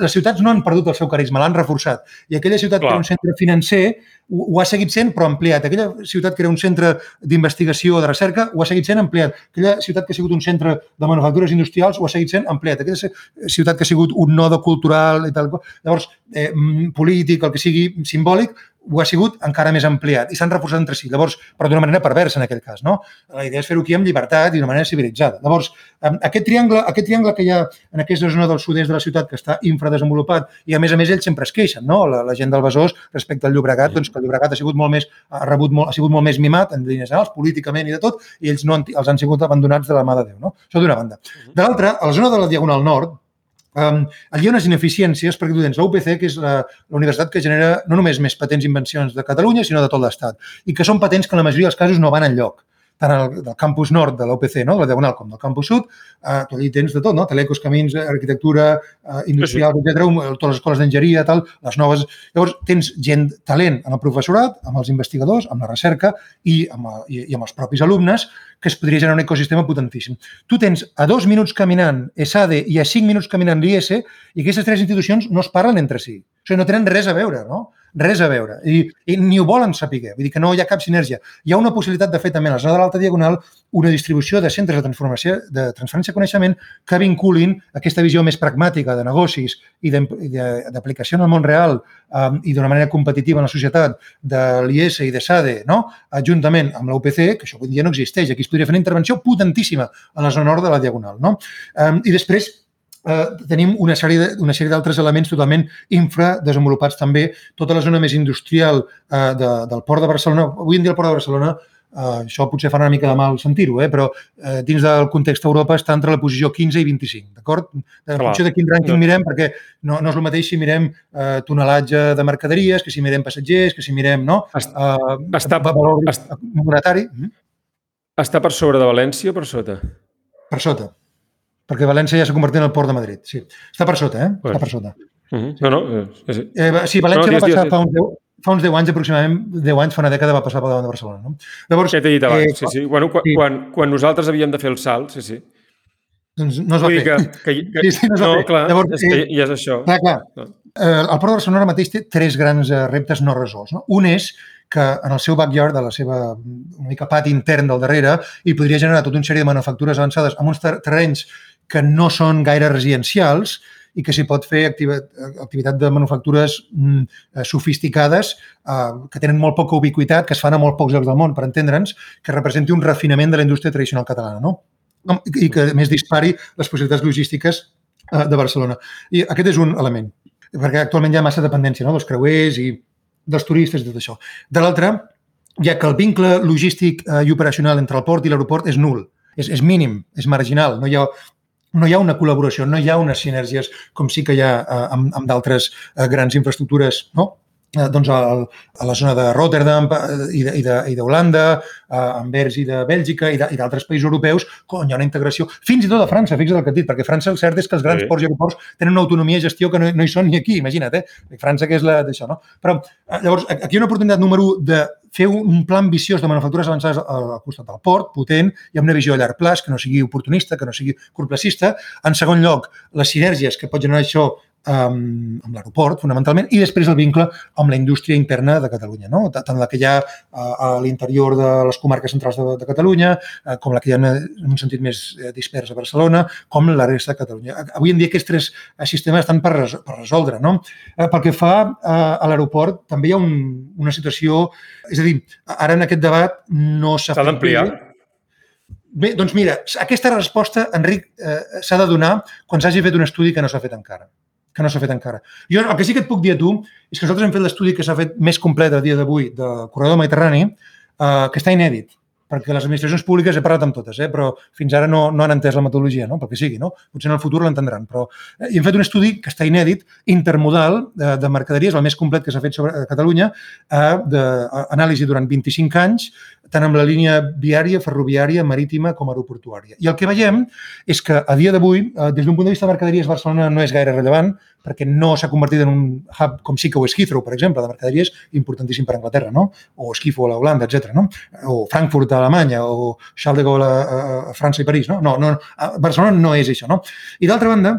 les ciutats no han perdut el seu carisma, l'han reforçat. I aquella ciutat Clar. que era un centre financer ho, ho ha seguit sent, però ampliat. Aquella ciutat que era un centre d'investigació o de recerca ho ha seguit sent ampliat. Aquella ciutat que ha sigut un centre de manufactures industrials ho ha seguit sent ampliat. Aquella ci- ciutat que ha sigut un nodo cultural i tal. Llavors, eh, polític, el que sigui simbòlic, ho ha sigut encara més ampliat i s'han reforçat entre si. Llavors, però d'una manera perversa en aquest cas, no? La idea és fer-ho aquí amb llibertat i d'una manera civilitzada. Llavors, aquest triangle, aquest triangle que hi ha en aquesta zona del sud-est de la ciutat que està infradesenvolupat i a més a més ells sempre es queixen, no? La, la gent del Besòs respecte al Llobregat, doncs que el Llobregat ha sigut molt més ha rebut molt, ha sigut molt més mimat en línies generals, políticament i de tot, i ells no han, els han sigut abandonats de la mà de Déu, no? Això d'una banda. De l'altra, a la zona de la Diagonal Nord, Um, allí hi ha unes ineficiències perquè tu tens la UPC, que és la, la universitat que genera no només més patents i invencions de Catalunya, sinó de tot l'Estat, i que són patents que en la majoria dels casos no van enlloc tant al, del campus nord de l'UPC, no? de la Diagonal, com del campus sud, eh, tu allí tens de tot, no? telecos, camins, arquitectura, eh, industrial, sí, sí. etc., totes les escoles d'enginyeria, tal, les noves... Llavors, tens gent, talent en el professorat, amb els investigadors, amb la recerca i amb, i, i amb els propis alumnes, que es podria generar un ecosistema potentíssim. Tu tens a dos minuts caminant ESADE i a cinc minuts caminant l'IS i aquestes tres institucions no es parlen entre si. O sigui, no tenen res a veure, no? Res a veure. I, I ni ho volen saber. Vull dir que no hi ha cap sinergia. Hi ha una possibilitat de fer també a la zona de l'alta diagonal una distribució de centres de transformació de transferència de coneixement que vinculin aquesta visió més pragmàtica de negocis i d'aplicació en el món real um, i d'una manera competitiva en la societat de l'IS i de SADE, no? juntament amb l'UPC, que això avui dia no existeix. Aquí es podria fer una intervenció potentíssima a la zona nord de la Diagonal. No? Um, I després eh, tenim una sèrie de- una sèrie d'altres elements totalment infradesenvolupats també. Tota la zona més industrial eh, de, del Port de Barcelona, avui en dia el Port de Barcelona Uh, això potser farà una mica de mal sentir-ho, eh? però uh, dins del context d'Europa està entre la posició 15 i 25, d'acord? En Clar. funció de quin rànquing Ja. mirem, perquè no, no és el mateix si mirem uh, tonelatge de mercaderies, que si mirem passatgers, que si mirem no? Est- uh, està- valor est- monetari, mm, Està per sobre de València o per sota? per sota. Perquè València ja s'ha convertit en el port de Madrid. Sí. Està per sota, eh? Bueno. Està per sota. Uh -huh. No, no. eh, Eh, va- sí, València No, va digues, passar digues. fa uns, 10, fa uns 10 anys, aproximadament 10 anys, fa una dècada va passar per davant de Barcelona. No? Llavors, Què t'he dit abans? eh, sí, sí. Bueno, quan, sí. quan, quan nosaltres havíem de fer el salt, sí, sí. doncs no es va Vull fer. que... que, que Sí, sí, no es va no, fer. clar, Llavors, és que eh, ja és això. Clar, clar. No. Eh, el Port de Barcelona ara mateix té tres grans eh, reptes no resolts. No? Un és que en el seu backyard, de la seva una mica pati intern del darrere, hi podria generar tota una sèrie de manufactures avançades amb uns ter- terrenys que no són gaire residencials i que s'hi pot fer activitat de manufactures mm, eh, sofisticades eh, que tenen molt poca ubiquitat, que es fan a molt pocs llocs del món, per entendre'ns, que representi un refinament de la indústria tradicional catalana. No? I que, més, dispari les possibilitats logístiques eh, de Barcelona. I aquest és un element, perquè actualment hi ha massa dependència no? dels creuers i dels turistes i tot això. De l'altra, ja que el vincle logístic i operacional entre el port i l'aeroport és nul, és, és mínim, és marginal, no hi ha no hi ha una col·laboració, no hi ha unes sinergies com sí que hi ha eh, amb, amb d'altres eh, grans infraestructures, no? Eh, doncs al, a la zona de Rotterdam eh, i de- i de- i d'Holanda, a Anvers i de Bèlgica i i d'altres països europeus, cony, hi ha una integració, fins i tot a França, fixa't el que et dic, perquè França el cert és que els grans Sí. ports i aeroports tenen una autonomia de gestió que no, no hi són ni aquí, imagina't, eh? França que és la d'això, no? Però eh, llavors, aquí hi ha una oportunitat número 1 de fer un un pla ambiciós de manufactures avançades al costat del port, potent, i amb una visió a llarg plaç, que no sigui oportunista, que no sigui curtplacista. En segon lloc, les sinergies que pot generar això amb, amb l'aeroport, fonamentalment, i després el vincle amb la indústria interna de Catalunya, no? tant la que hi ha a, a l'interior de les comarques centrals de, de Catalunya, eh, com la que hi ha en un sentit més eh, dispers a Barcelona, com la resta de Catalunya. Avui en dia aquests tres eh, sistemes estan per, res, per resoldre. No? Pel que fa a, a l'aeroport, també hi ha un, una situació... És a dir, ara en aquest debat no s'ha S'ha d'ampliar. Bé, doncs mira, aquesta resposta, Enric, eh, s'ha de donar quan s'hagi fet un estudi que no s'ha fet encara que no s'ha fet encara. Jo el que sí que et puc dir a tu és que nosaltres hem fet l'estudi que s'ha fet més complet a dia d'avui del corredor mediterrani, eh, que està inèdit, perquè les administracions públiques he parlat amb totes, eh, però fins ara no, no han entès la metodologia, no? pel que sigui. No? Potser en el futur l'entendran, però eh, i hem fet un estudi que està inèdit, intermodal, de, de mercaderies, el més complet que s'ha fet sobre Catalunya, eh, d'anàlisi durant 25 anys, tant amb la línia viària, ferroviària, marítima com aeroportuària. I el que veiem és que a dia d'avui, eh, des d'un punt de vista de mercaderies, Barcelona no és gaire rellevant, perquè no s'ha convertit en un hub com sí que ho és Heathrow, per exemple, de mercaderies, importantíssim per Anglaterra, no? o Schiphol a Holanda, etc. No? o Frankfurt a Alemanya, o Charles de Gaulle a, a, França i París. No? No, no, Barcelona no és això. No? I d'altra banda,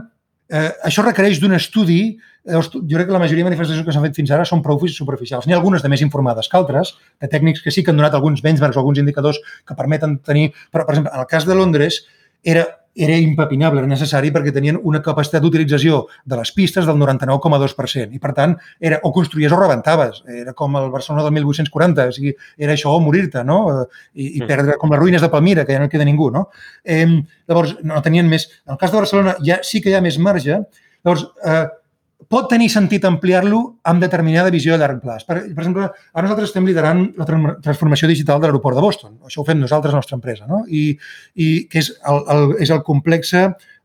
eh, això requereix d'un estudi Llavors, jo crec que la majoria de manifestacions que s'han fet fins ara són prou superficials. N'hi ha algunes de més informades que altres, de tècnics que sí que han donat alguns benchmarks o alguns indicadors que permeten tenir... Però, per exemple, en el cas de Londres, era, era impepinable, era necessari perquè tenien una capacitat d'utilització de les pistes del 99,2%. I, per tant, era o construïes o rebentaves. Era com el Barcelona del 1840. O sigui, era això o morir-te, no? I, i perdre com les ruïnes de Palmira, que ja no queda ningú, no? Eh, llavors, no tenien més... En el cas de Barcelona ja sí que hi ha més marge. Llavors, eh, pot tenir sentit ampliar-lo amb determinada visió a llarg plaç. Per, per exemple, ara nosaltres estem liderant la tra- transformació digital de l'aeroport de Boston. Això ho fem nosaltres, la nostra empresa, no? I, i que és el, el, és el complex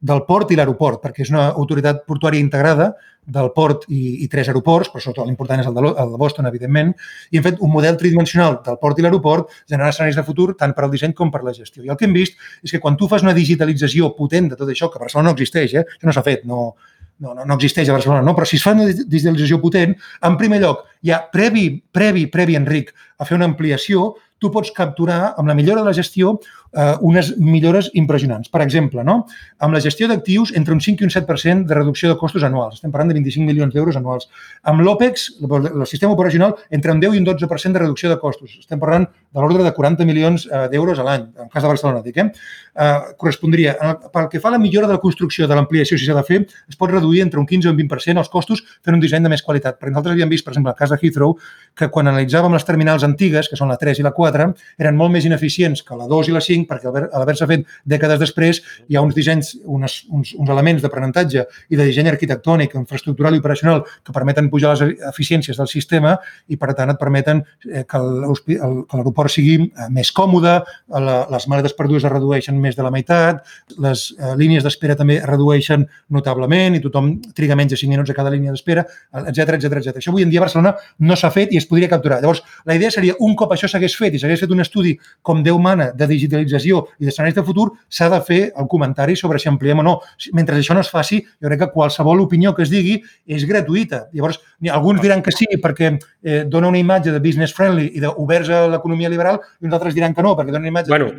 del port i l'aeroport, perquè és una autoritat portuària integrada del port i, i tres aeroports, però sobretot l'important és el de, el de Boston, evidentment, i hem fet un model tridimensional del port i l'aeroport, generant escenaris de futur tant per al disseny com per la gestió. I el que hem vist és que quan tu fas una digitalització potent de tot això, que a Barcelona no existeix, eh? això no s'ha fet, no, no, no, no existeix a Barcelona, no? però si es fa una digitalització potent, en primer lloc, ha previ, previ, previ, Enric, a fer una ampliació, tu pots capturar, amb la millora de la gestió, eh, unes millores impressionants. Per exemple, no? amb la gestió d'actius, entre un 5 i un 7% de reducció de costos anuals. Estem parlant de 25 milions d'euros anuals. Amb l'OPEX, el sistema operacional, entre un 10 i un 12% de reducció de costos. Estem parlant de l'ordre de 40 milions eh, d'euros a l'any, en cas de Barcelona, dic, eh? eh correspondria, pel que fa a la millora de la construcció de l'ampliació, si s'ha de fer, es pot reduir entre un 15 o un 20% els costos fent un disseny de més qualitat. Perquè nosaltres havíem vist, per exemple, el cas de Heathrow, que quan analitzàvem les terminals antigues, que són la 3 i la 4, eren molt més ineficients que la 2 i la 5, perquè a l'haver-se fet dècades després hi ha uns dissenys, unes, uns, uns elements d'aprenentatge i de disseny arquitectònic, infraestructural i operacional que permeten pujar les eficiències del sistema i, per tant, et permeten eh, que l'aeroport sigui eh, més còmode, les maletes perdudes es redueixen més de la meitat, les eh, línies d'espera també es redueixen notablement i tothom triga menys de 5 minuts a cada línia d'espera, etc etc etc. Això avui en dia a Barcelona no s'ha fet i es podria capturar. Llavors, la idea seria, un cop això s'hagués fet i s'hagués fet un estudi com Déu mana de digitalització i d'escenaris de futur, s'ha de fer el comentari sobre si ampliem o no. Mentre això no es faci, jo crec que qualsevol opinió que es digui és gratuïta. Llavors, alguns diran que sí perquè eh, dona una imatge de business friendly i d'oberts a l'economia liberal i uns altres diran que no perquè dona una imatge bueno.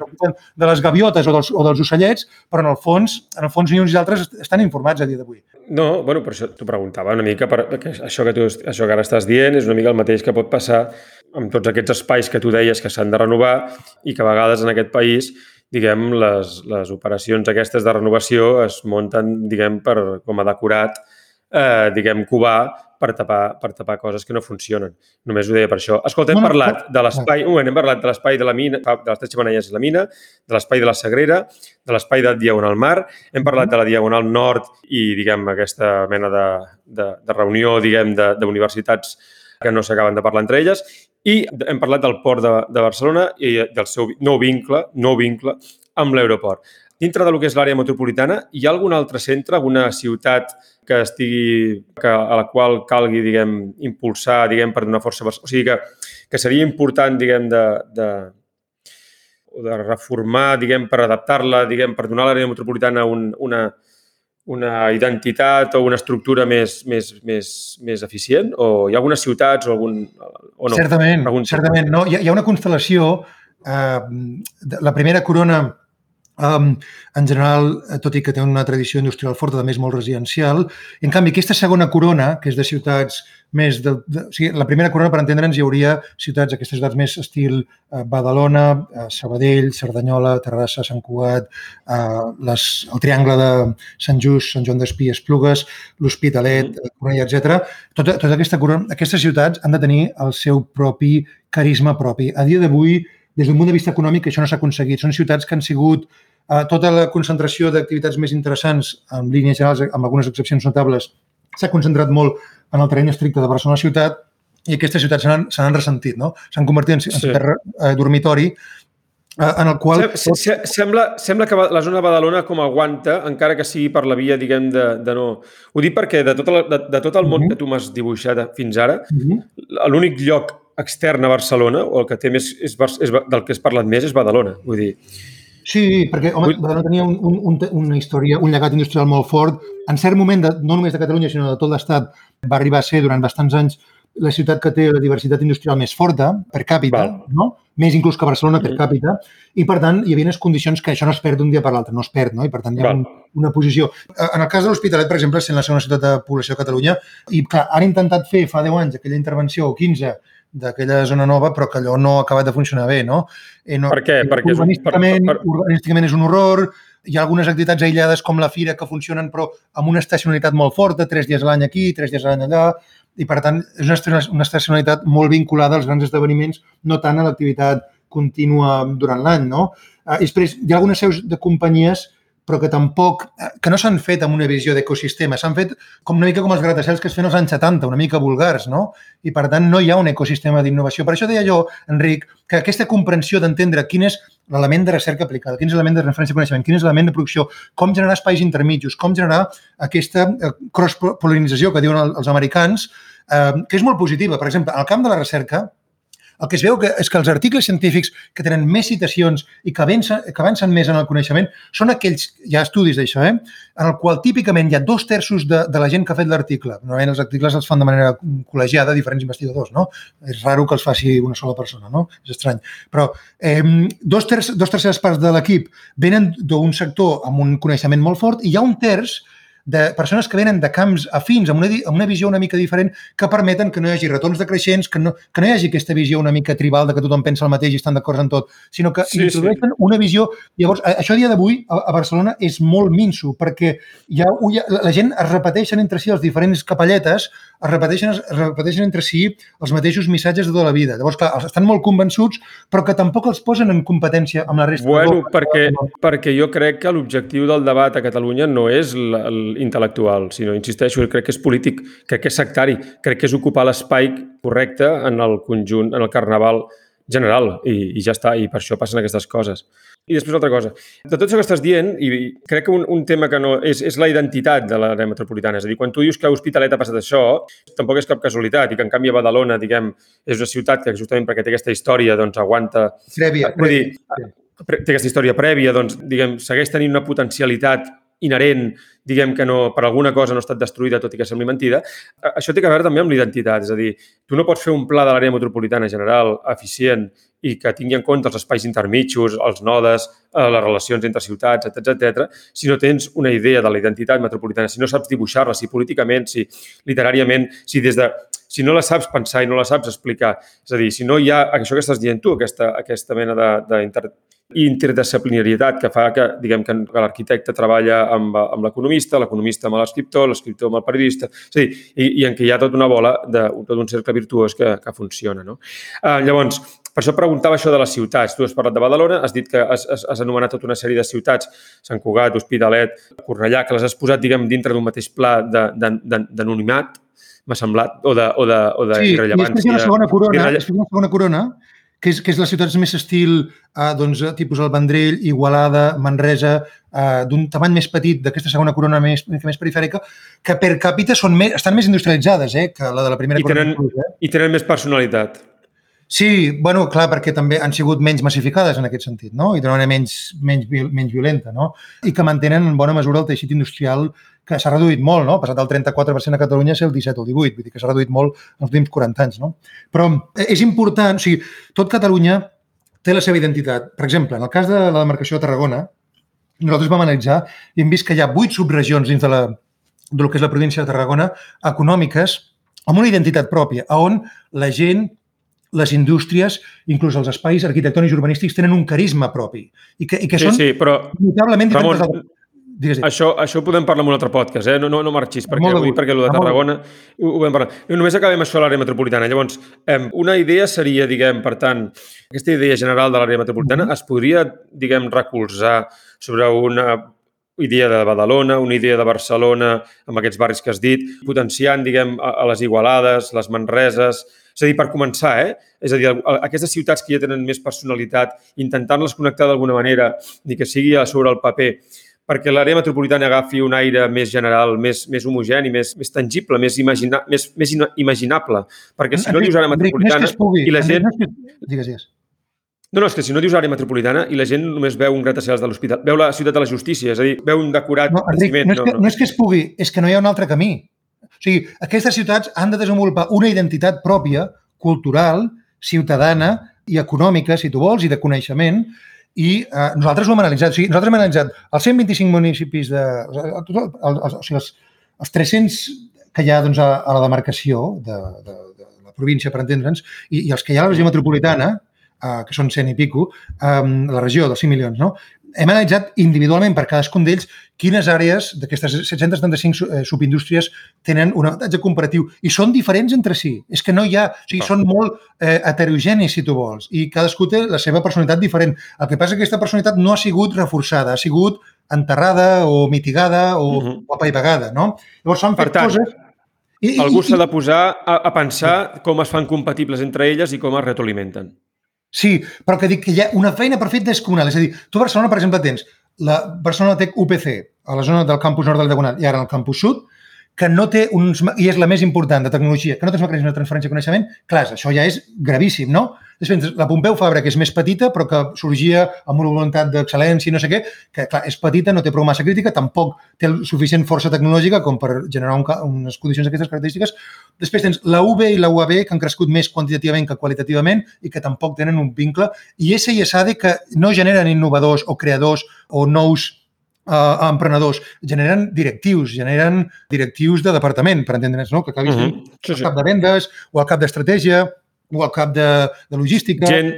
de les gaviotes o dels, o dels ocellets, però en el fons, en el fons ni uns ni altres estan informats a dia d'avui. No, bueno, per això t'ho preguntava una mica, per, que això, que tu, això que ara estàs dient és una mica el mateix que pot passar amb tots aquests espais que tu deies que s'han de renovar i que a vegades en aquest país diguem, les, les operacions aquestes de renovació es munten, diguem, per, com a decorat, eh, diguem, cubà per tapar, per tapar coses que no funcionen. Només ho deia per això. Escolta, hem parlat de l'espai, moment, hem parlat de l'espai de la mina, de les tres xemeneies i la mina, de l'espai de la Sagrera, de l'espai de Diagonal Mar, hem parlat de la Diagonal Nord i, diguem, aquesta mena de, de, de reunió, diguem, d'universitats que no s'acaben de parlar entre elles, i hem parlat del port de, de Barcelona i del seu nou vincle, nou vincle amb l'aeroport. Dintre de lo que és l'àrea metropolitana, hi ha algun altre centre, alguna ciutat que estigui, que, a la qual calgui, diguem, impulsar, diguem, per donar força... O sigui, que, que seria important, diguem, de, de, de reformar, diguem, per adaptar-la, diguem, per donar a l'àrea metropolitana un, una, una identitat o una estructura més, més, més, més eficient? O hi ha algunes ciutats o algun... O no? Certament, certament. No, hi ha, hi ha una constel·lació, eh, la primera corona Um, en general, eh, tot i que té una tradició industrial forta, també és molt residencial. En canvi, aquesta segona corona, que és de ciutats més... De, de, o sigui, la primera corona, per entendre'ns, hi hauria ciutats, aquestes ciutats més estil eh, Badalona, eh, Sabadell, Cerdanyola, Terrassa, Sant Cugat, eh, les, el triangle de Sant Just, Sant Joan d'Espí, Esplugues, l'Hospitalet, mm. Cornellà, etc. Tota, tota aquesta corona, aquestes ciutats han de tenir el seu propi carisma propi. A dia d'avui, des d'un punt de vista econòmic, això no s'ha aconseguit. Són ciutats que han sigut eh, tota la concentració d'activitats més interessants, en línies generals, amb algunes excepcions notables, s'ha concentrat molt en el terreny estricte de Barcelona ciutat i aquestes ciutats se n'han ressentit, no? S'han convertit en, en sí. terra eh, dormitori eh, en el qual... Sembla, sembla que la zona de Badalona com aguanta, encara que sigui per la via, diguem, de, de no... Ho dic perquè de tot el, de, de tot el món uh -huh. que tu m'has dibuixat fins ara, uh -huh. l'únic lloc extern a Barcelona, o el que té més, és, és, del que has parlat més, és Badalona. Vull dir, Sí, perquè home, Badalona tenia un, un, un, una història, un llegat industrial molt fort. En cert moment, de, no només de Catalunya, sinó de tot l'Estat, va arribar a ser durant bastants anys la ciutat que té la diversitat industrial més forta per càpita, no? més inclús que Barcelona per càpita, i per tant hi havia unes condicions que això no es perd d'un dia per l'altre, no es perd, no? i per tant hi ha un, una posició. En el cas de l'Hospitalet, per exemple, sent la segona ciutat de població de Catalunya, i clar, han intentat fer fa 10 anys aquella intervenció, o 15, d'aquella zona nova, però que allò no ha acabat de funcionar bé, no? Eh, no per què? Perquè urbanísticament, per, per... urbanísticament és un horror, hi ha algunes activitats aïllades com la fira que funcionen però amb una estacionalitat molt forta, tres dies a l'any aquí, tres dies a l'any allà, i per tant és una, una estacionalitat molt vinculada als grans esdeveniments, no tant a l'activitat contínua durant l'any, no? Eh, després hi ha algunes seus de companyies però que tampoc, eh, que no s'han fet amb una visió d'ecosistema, s'han fet com una mica com els gratacels que es feien als anys 70, una mica vulgars, no? I per tant no hi ha un ecosistema d'innovació. Per això deia jo, Enric, que aquesta comprensió d'entendre quin és l'element de recerca aplicada, quin és l'element de referència de coneixement, quin és l'element de producció, com generar espais intermitjos, com generar aquesta eh, cross-polinització que diuen els americans, eh, que és molt positiva. Per exemple, al camp de la recerca, el que es veu que, és que els articles científics que tenen més citacions i que avancen, que avancen més en el coneixement són aquells, hi ha estudis d'això, eh? en el qual típicament hi ha dos terços de, de la gent que ha fet l'article. Normalment els articles els fan de manera col·legiada diferents investigadors, no? És raro que els faci una sola persona, no? És estrany. Però eh, dos, terç, dos terceres parts de l'equip venen d'un sector amb un coneixement molt fort i hi ha un terç de persones que venen de camps afins, amb una, amb una visió una mica diferent, que permeten que no hi hagi retorns decreixents, que no, que no hi hagi aquesta visió una mica tribal de que tothom pensa el mateix i estan d'acord en tot, sinó que Sí, introdueixen sí. una visió... Llavors, això a dia d'avui a, a Barcelona és molt minso, perquè hi ha, hi ha, la gent es repeteixen entre si els diferents capelletes, es repeteixen, es repeteixen entre si els mateixos missatges de tota la vida. Llavors, clar, estan molt convençuts, però que tampoc els posen en competència amb la resta Bueno, d'Europa. perquè, perquè jo crec que l'objectiu del debat a Catalunya no és l- l'intel·lectual, sinó, insisteixo, crec que és polític, crec que és sectari, crec que és ocupar l'espai correcte en el conjunt, en el carnaval general, i, i ja està, i per això passen aquestes coses. I després altra cosa. De tot això que estàs dient, i crec que un, un tema que no... És, és la identitat de l'àrea metropolitana. És a dir, quan tu dius que a Hospitalet ha passat això, tampoc és cap casualitat, i que en canvi a Badalona, diguem, és una ciutat que justament perquè té aquesta història, doncs aguanta Prèvia, Vull dir, prèvia. pre- té aquesta història prèvia, doncs, diguem, segueix tenint una potencialitat inherent, diguem que no, per alguna cosa no ha estat destruïda, tot i que sembli mentida. Això té a veure també amb l'identitat, és a dir, tu no pots fer un pla de l'àrea metropolitana general eficient i que tingui en compte els espais intermitjos, els nodes, eh, les relacions entre ciutats, etc etc. si no tens una idea de la identitat metropolitana, si no saps dibuixar-la, si políticament, si literàriament, si des de si no la saps pensar i no la saps explicar, és a dir, si no hi ha això que estàs dient tu, aquesta, aquesta mena de, de inter, interdisciplinarietat que fa que, diguem, que, l'arquitecte treballa amb, amb l'economista, l'economista amb l'escriptor, l'escriptor amb el periodista, és a dir, i, i en què hi ha tota una bola, de, tot un cercle virtuós que, que funciona. No? Uh, llavors, per això preguntava això de les ciutats. Tu has parlat de Badalona, has dit que has, has, has anomenat tota una sèrie de ciutats, Sant Cugat, Hospitalet, Cornellà, que les has posat, diguem, dintre d'un mateix pla d'anonimat, m'ha semblat, o de, o de, o de Sí, i després hi irrellevància. ha una segona corona, irrelle- una segona corona que és, que és les ciutats més estil, eh, doncs, eh, tipus el Vendrell, Igualada, Manresa, eh, d'un tamany més petit d'aquesta segona corona més, més perifèrica, que per càpita són més, estan més industrialitzades eh, que la de la primera I corona. tenen, inclús, eh? I tenen més personalitat. Sí, bueno, clar, perquè també han sigut menys massificades en aquest sentit, no? I d'una manera menys, menys, menys violenta, no? I que mantenen en bona mesura el teixit industrial que s'ha reduït molt, no? Ha passat del 34% a Catalunya a ser el 17 o el 18, vull dir que s'ha reduït molt en els últims 40 anys, no? Però eh, és important, o sigui, tot Catalunya té la seva identitat. Per exemple, en el cas de la demarcació de Tarragona, nosaltres vam analitzar i hem vist que hi ha vuit subregions dins de, la, del que és la província de Tarragona econòmiques amb una identitat pròpia, on la gent les indústries, inclús els espais arquitectònics i urbanístics, tenen un carisma propi i que, i que Sí, són sí, però notablement diferents. Ramon, Digues, digues. això, això ho podem parlar en un altre podcast, eh? No, no, no marxis, perquè, gust. perquè el de Tarragona ho, ho vam parlar. No, només acabem això a l'àrea metropolitana. Llavors, eh, una idea seria, diguem, per tant, aquesta idea general de l'àrea metropolitana es podria, diguem, recolzar sobre una idea de Badalona, una idea de Barcelona, amb aquests barris que has dit, potenciant, diguem, a, a les Igualades, les Manreses... És a dir, per començar, eh? És a dir, aquestes ciutats que ja tenen més personalitat, intentant-les connectar d'alguna manera, ni que sigui a sobre el paper, perquè l'àrea metropolitana agafi un aire més general, més, més homogeni, més, més tangible, més, imagina, més, més ina- imaginable. Perquè si no dius àrea no metropolitana i la gent... no Digues, digues. No, no, és que si no dius àrea metropolitana i la gent només veu un gratacels de l'hospital, veu la ciutat de la justícia, és a dir, veu un decorat No, Enric, no és, que, no és que es pugui, és que no hi ha un altre camí. O sigui, aquestes ciutats han de desenvolupar una identitat pròpia, cultural, ciutadana i econòmica, si tu vols, i de coneixement, i eh, nosaltres ho hem analitzat. O sigui, nosaltres hem analitzat els 125 municipis de... Els, o sigui, els, els 300 que hi ha doncs, a, a la demarcació de, de, de la província, per entendre'ns, i, i els que hi ha a la regió metropolitana, eh, que són 100 i pico, eh, la regió dels 5 milions, no? Hem analitzat individualment per cadascun d'ells quines àrees d'aquestes 775 su- eh, subindústries tenen un avantatge comparatiu i són diferents entre si. És que no hi ha... O sigui, són molt eh, heterogenis, si tu vols, i cadascú té la seva personalitat diferent. El que passa és que aquesta personalitat no ha sigut reforçada, ha sigut enterrada o mitigada o, uh Mhm. -huh. o apaivagada, no? Llavors s'han fet tant, coses... I, Algú s'ha de posar a, a pensar com es fan compatibles entre elles i com es retroalimenten. Sí, però que dic que hi ha una feina per fer descomunal. És a dir, tu a Barcelona, per exemple, tens la Barcelona Tech UPC, a la zona del campus nord del Diagonal i ara al campus sud, que no té uns... i és la més important de tecnologia, que no té uns mecanismes de transferència de coneixement, clar, això ja és gravíssim, no? Després, la Pompeu Fabra, que és més petita, però que sorgia amb una voluntat d'excel·lència i no sé què, que clar, és petita, no té prou massa crítica, tampoc té suficient força tecnològica com per generar un, unes condicions d'aquestes característiques. Després tens la UB i la UAB, que han crescut més quantitativament que qualitativament i que tampoc tenen un vincle. I ESA i ESADE, que no generen innovadors o creadors o nous uh, emprenedors, generen directius, generen directius de departament, per entendre'ns, no? que acabis uh -huh. sí, sí. al cap de vendes o al cap d'estratègia o al cap de, de logística. Gent,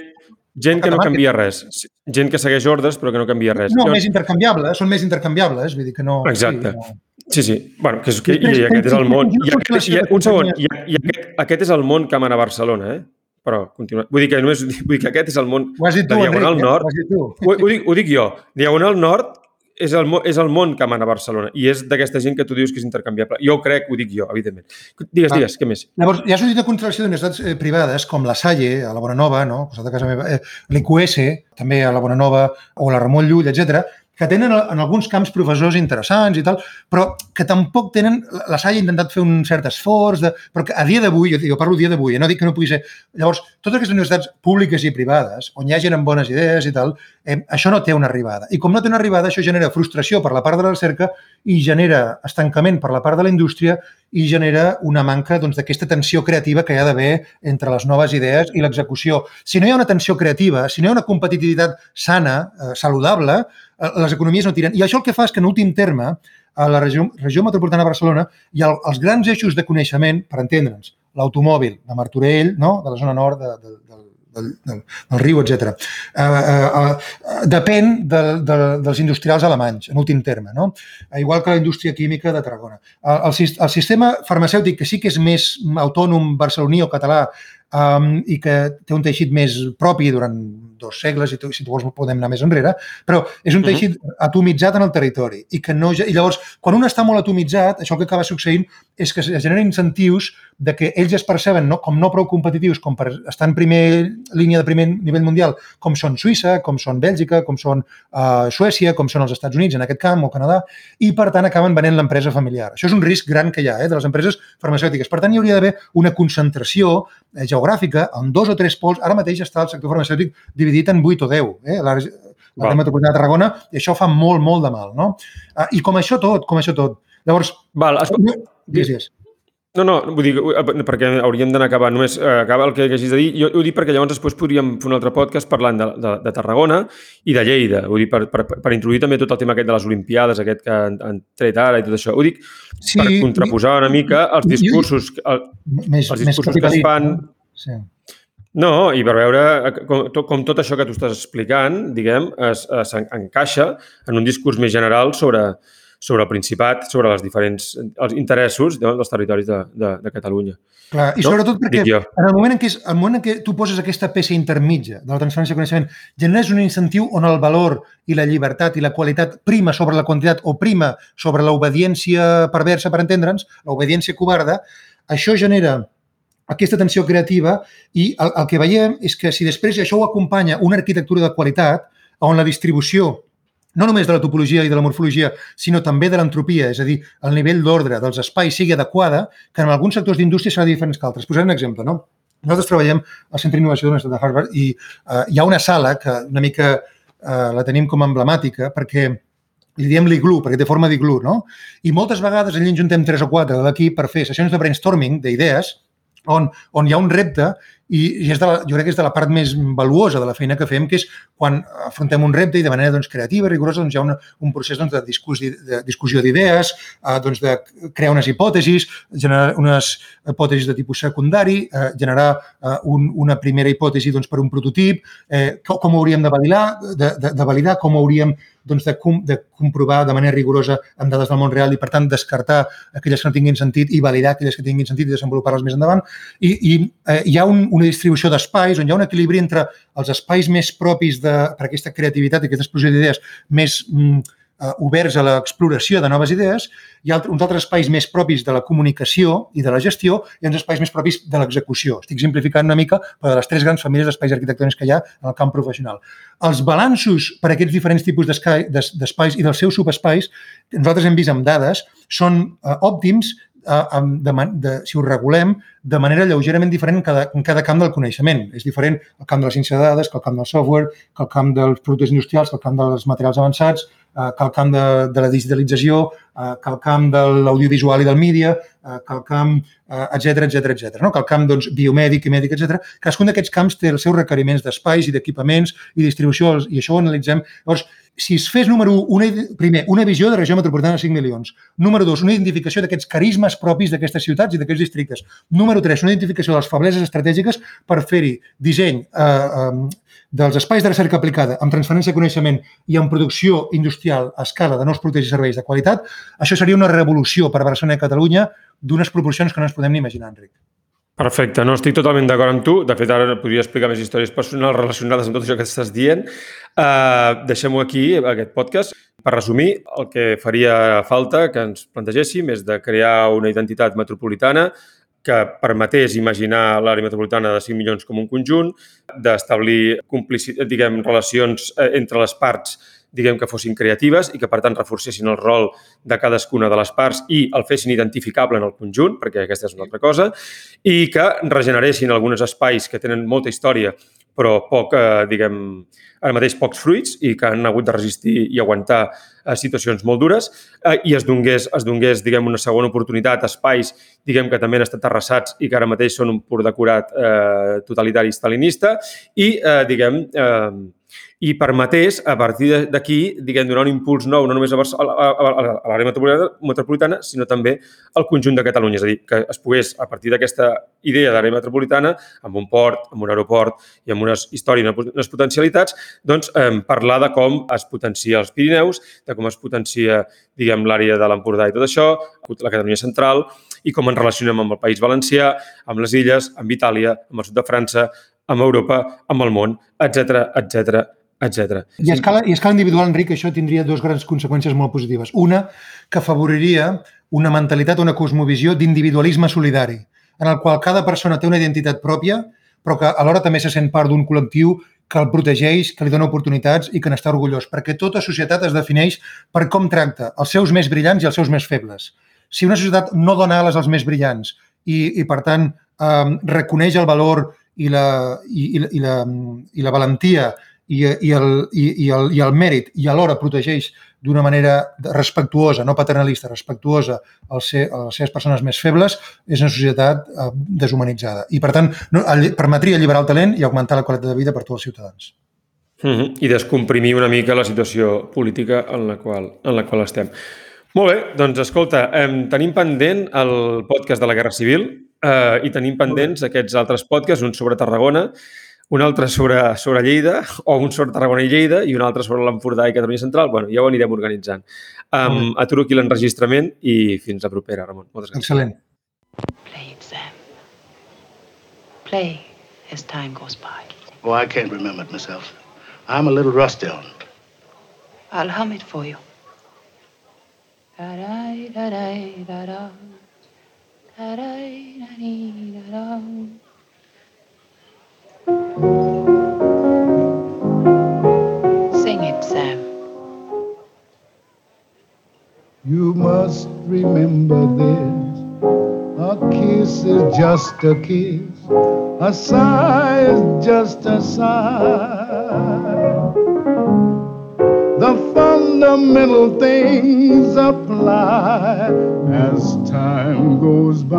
gent que no canvia res. Gent que segueix ordres però que no canvia res. No, jo... més intercanviables, són més intercanviables, vull dir que no... Exacte. Sí, no... Sí, sí. Bueno, que és, que, i, i aquest és el món. I aquest, i, un segon. I, i aquest, aquest és el món que mana a Barcelona, eh? Però continua. Vull dir que només vull dir que aquest és el món ho has dit tu, de Diagonal Enric, Nord. Dit tu. Ho, ho, dic, ho dic jo. Diagonal Nord és el, és el món que mana a Barcelona i és d'aquesta gent que tu dius que és intercanviable. Jo ho crec, ho dic jo, evidentment. Digues, digues, què més? Llavors, hi ha sortit de contracció d'universitats eh, privades com la Salle, a la Bonanova, no? de casa meva, eh, l'IQS, també a la Bonanova, o la Ramon Llull, etc que tenen en alguns camps professors interessants i tal, però que tampoc tenen... La Salle ha intentat fer un cert esforç, de, però que a dia d'avui, jo, jo parlo a dia d'avui, eh, no dic que no pugui ser... Llavors, totes aquestes universitats públiques i privades, on hi ha gent amb bones idees i tal, eh, això no té una arribada. I com no té una arribada, això genera frustració per la part de la recerca i genera estancament per la part de la indústria i genera una manca doncs, d'aquesta doncs, tensió creativa que hi ha d'haver entre les noves idees i l'execució. Si no hi ha una tensió creativa, si no hi ha una competitivitat sana, eh, saludable, les economies no tiren. I això el que fa és que, en últim terme, a la regió, regió metropolitana de Barcelona hi ha els grans eixos de coneixement, per entendre'ns, l'automòbil de Martorell, no? de la zona nord de, de, del, del, del, del riu, etc. Uh, uh, uh, depèn de, de, dels industrials alemanys, en últim terme, no? igual que la indústria química de Tarragona. El, el, el sistema farmacèutic, que sí que és més autònom barceloní o català um, i que té un teixit més propi durant dos segles, i tu, si tu vols podem anar més enrere, però és un teixit uh -huh. atomitzat en el territori i que no... I llavors, quan un està molt atomitzat, això que acaba succeint és que es generen incentius de que ells es perceben no, com no prou competitius com per estar en primer línia de primer nivell mundial, com són Suïssa, com són Bèlgica, com són uh, Suècia, com són els Estats Units en aquest camp, o Canadà, i per tant acaben venent l'empresa familiar. Això és un risc gran que hi ha eh, de les empreses farmacèutiques. Per tant, hi hauria d'haver una concentració eh, geogràfica en dos o tres pols. Ara mateix està el sector farmacèutic dividit en 8 o 10, eh? la, la metropolitana de Tarragona, i això fa molt, molt de mal. No? Uh, I com això tot, com això tot. Llavors, Val, es... Digues. No, no, vull dir, perquè hauríem d'anar acabant. Només eh, acabar el que hagis de dir. Jo ho dic perquè llavors després podríem fer un altre podcast parlant de, de, de Tarragona i de Lleida. Vull dir, per, per, per introduir també tot el tema aquest de les Olimpiades, aquest que han, han tret ara i tot això. Ho dic sí, per contraposar una mica els discursos, el, més, els discursos més que es fan... Sí. No, i per veure com, com tot això que tu estàs explicant, diguem, es, es encaixa en un discurs més general sobre, sobre el Principat, sobre els diferents els interessos dels territoris de, de, de Catalunya. Clar, I no? sobretot perquè en el, moment en què, el moment en què tu poses aquesta peça intermitja de la transferència de coneixement, generes un incentiu on el valor i la llibertat i la qualitat prima sobre la quantitat o prima sobre l'obediència perversa, per entendre'ns, l'obediència covarda, això genera aquesta tensió creativa i el, el que veiem és que si després això ho acompanya una arquitectura de qualitat on la distribució no només de la topologia i de la morfologia, sinó també de l'entropia, és a dir, el nivell d'ordre dels espais sigui adequada, que en alguns sectors d'indústria serà diferent que altres. Posaré un exemple, no? Nosaltres treballem al Centre d'Innovació de l'Universitat de Harvard i uh, hi ha una sala que una mica uh, la tenim com a emblemàtica perquè li diem l'iglú, perquè té forma d'iglú, no? I moltes vegades allà juntem tres o quatre de l'equip per fer sessions de brainstorming d'idees on, on hi ha un repte i, i és de la, jo crec que és de la part més valuosa de la feina que fem, que és quan afrontem un repte i de manera doncs, creativa, rigorosa, doncs, hi ha una, un procés doncs, de, discus, de discussió d'idees, eh, doncs, de crear unes hipòtesis, generar unes hipòtesis de tipus secundari, eh, generar eh, un, una primera hipòtesi doncs, per un prototip, eh, com, com hauríem de validar, de, de, de validar, com hauríem doncs, de, com, de comprovar de manera rigorosa amb dades del món real i, per tant, descartar aquelles que no tinguin sentit i validar aquelles que tinguin sentit i desenvolupar-les més endavant. I, i eh, hi ha un, una distribució d'espais on hi ha un equilibri entre els espais més propis de, per aquesta creativitat i aquesta explosió d'idees més mm, eh, oberts a l'exploració de noves idees, hi ha uns altres espais més propis de la comunicació i de la gestió i uns espais més propis de l'execució. Estic simplificant una mica, però de les tres grans famílies d'espais arquitectònics que hi ha en el camp professional. Els balanços per a aquests diferents tipus d'espais i dels seus subespais, nosaltres hem vist amb dades, són eh, òptims de, de, si ho regulem de manera lleugerament diferent en cada, en cada camp del coneixement. És diferent el camp de la ciència de dades, que el camp del software, que el camp dels productes industrials, que el camp dels materials avançats, eh, que el camp de, de la digitalització, eh, que el camp de l'audiovisual i del mídia, eh, que el camp, etc etc etc. no? que el camp doncs, biomèdic i mèdic, etc. Cadascun d'aquests camps té els seus requeriments d'espais i d'equipaments i distribució, i això ho analitzem. Llavors, si es fes, número 1, una, primer, una visió de regió metropolitana de 5 milions. Número 2, una identificació d'aquests carismes propis d'aquestes ciutats i d'aquests districtes. Número 3, una identificació de les febleses estratègiques per fer-hi disseny eh, eh, dels espais de recerca aplicada amb transferència de coneixement i amb producció industrial a escala de nous productes i serveis de qualitat, això seria una revolució per Barcelona i Catalunya d'unes proporcions que no ens podem ni imaginar, Enric. Perfecte, no estic totalment d'acord amb tu. De fet, ara podria explicar més històries personals relacionades amb tot això que estàs dient. Uh, Deixem-ho aquí, aquest podcast. Per resumir, el que faria falta que ens plantegéssim és de crear una identitat metropolitana que permetés imaginar l'àrea metropolitana de 5 milions com un conjunt, d'establir diguem, relacions eh, entre les parts diguem que fossin creatives i que, per tant, reforcessin el rol de cadascuna de les parts i el fessin identificable en el conjunt, perquè aquesta és una altra cosa, i que regeneressin alguns espais que tenen molta història, però poc, eh, diguem, ara mateix pocs fruits i que han hagut de resistir i aguantar eh, situacions molt dures eh, i es donés, es donés, diguem, una segona oportunitat a espais, diguem, que també han estat arrasats i que ara mateix són un pur decorat eh, totalitari stalinista i, eh, diguem, eh, i permetés, a partir d'aquí, diguem, donar un impuls nou, no només a, l'àrea metropolitana, metropolitana, sinó també al conjunt de Catalunya. És a dir, que es pogués, a partir d'aquesta idea d'àrea metropolitana, amb un port, amb un aeroport i amb unes històries, unes potencialitats, doncs eh, parlar de com es potencia els Pirineus, de com es potencia, diguem, l'àrea de l'Empordà i tot això, la Catalunya central, i com ens relacionem amb el País Valencià, amb les illes, amb Itàlia, amb el sud de França, amb Europa, amb el món, etc etc etc. I a escala, i a escala individual, Enric, això tindria dues grans conseqüències molt positives. Una, que afavoriria una mentalitat, una cosmovisió d'individualisme solidari, en el qual cada persona té una identitat pròpia, però que alhora també se sent part d'un col·lectiu que el protegeix, que li dona oportunitats i que n'està orgullós, perquè tota societat es defineix per com tracta els seus més brillants i els seus més febles. Si una societat no dona ales als més brillants i, i per tant, eh, reconeix el valor i la, i, i, i, la, i la valentia i, i, el, i, i, el, i el mèrit i alhora protegeix d'una manera respectuosa, no paternalista, respectuosa als a les seves persones més febles, és una societat eh, deshumanitzada. I, per tant, no, permetria alliberar el talent i augmentar la qualitat de vida per tots els ciutadans. Mm -hmm. I descomprimir una mica la situació política en la qual, en la qual estem. Molt bé, doncs escolta, eh, tenim pendent el podcast de la Guerra Civil eh, i tenim pendents aquests altres podcasts, un sobre Tarragona, un altre sobre, sobre Lleida, o un sobre Tarragona i Lleida, i un altre sobre l'Empordà i Catalunya Central. bueno, ja ho anirem organitzant. Um, aturo aquí l'enregistrament i fins la propera, Ramon. Moltes gràcies. Excel·lent. Play it, Sam. Play as time goes by. Oh, I can't remember it myself. I'm a little rusty on it. I'll hum it for you. Sing it, Sam. You must remember this. A kiss is just a kiss. A sigh is just a sigh. Fundamental things apply as time goes by.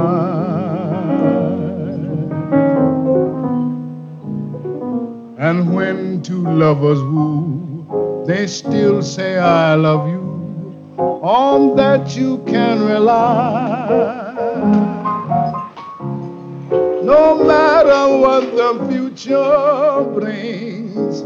And when two lovers woo, they still say, I love you. On that you can rely. No matter what the future brings.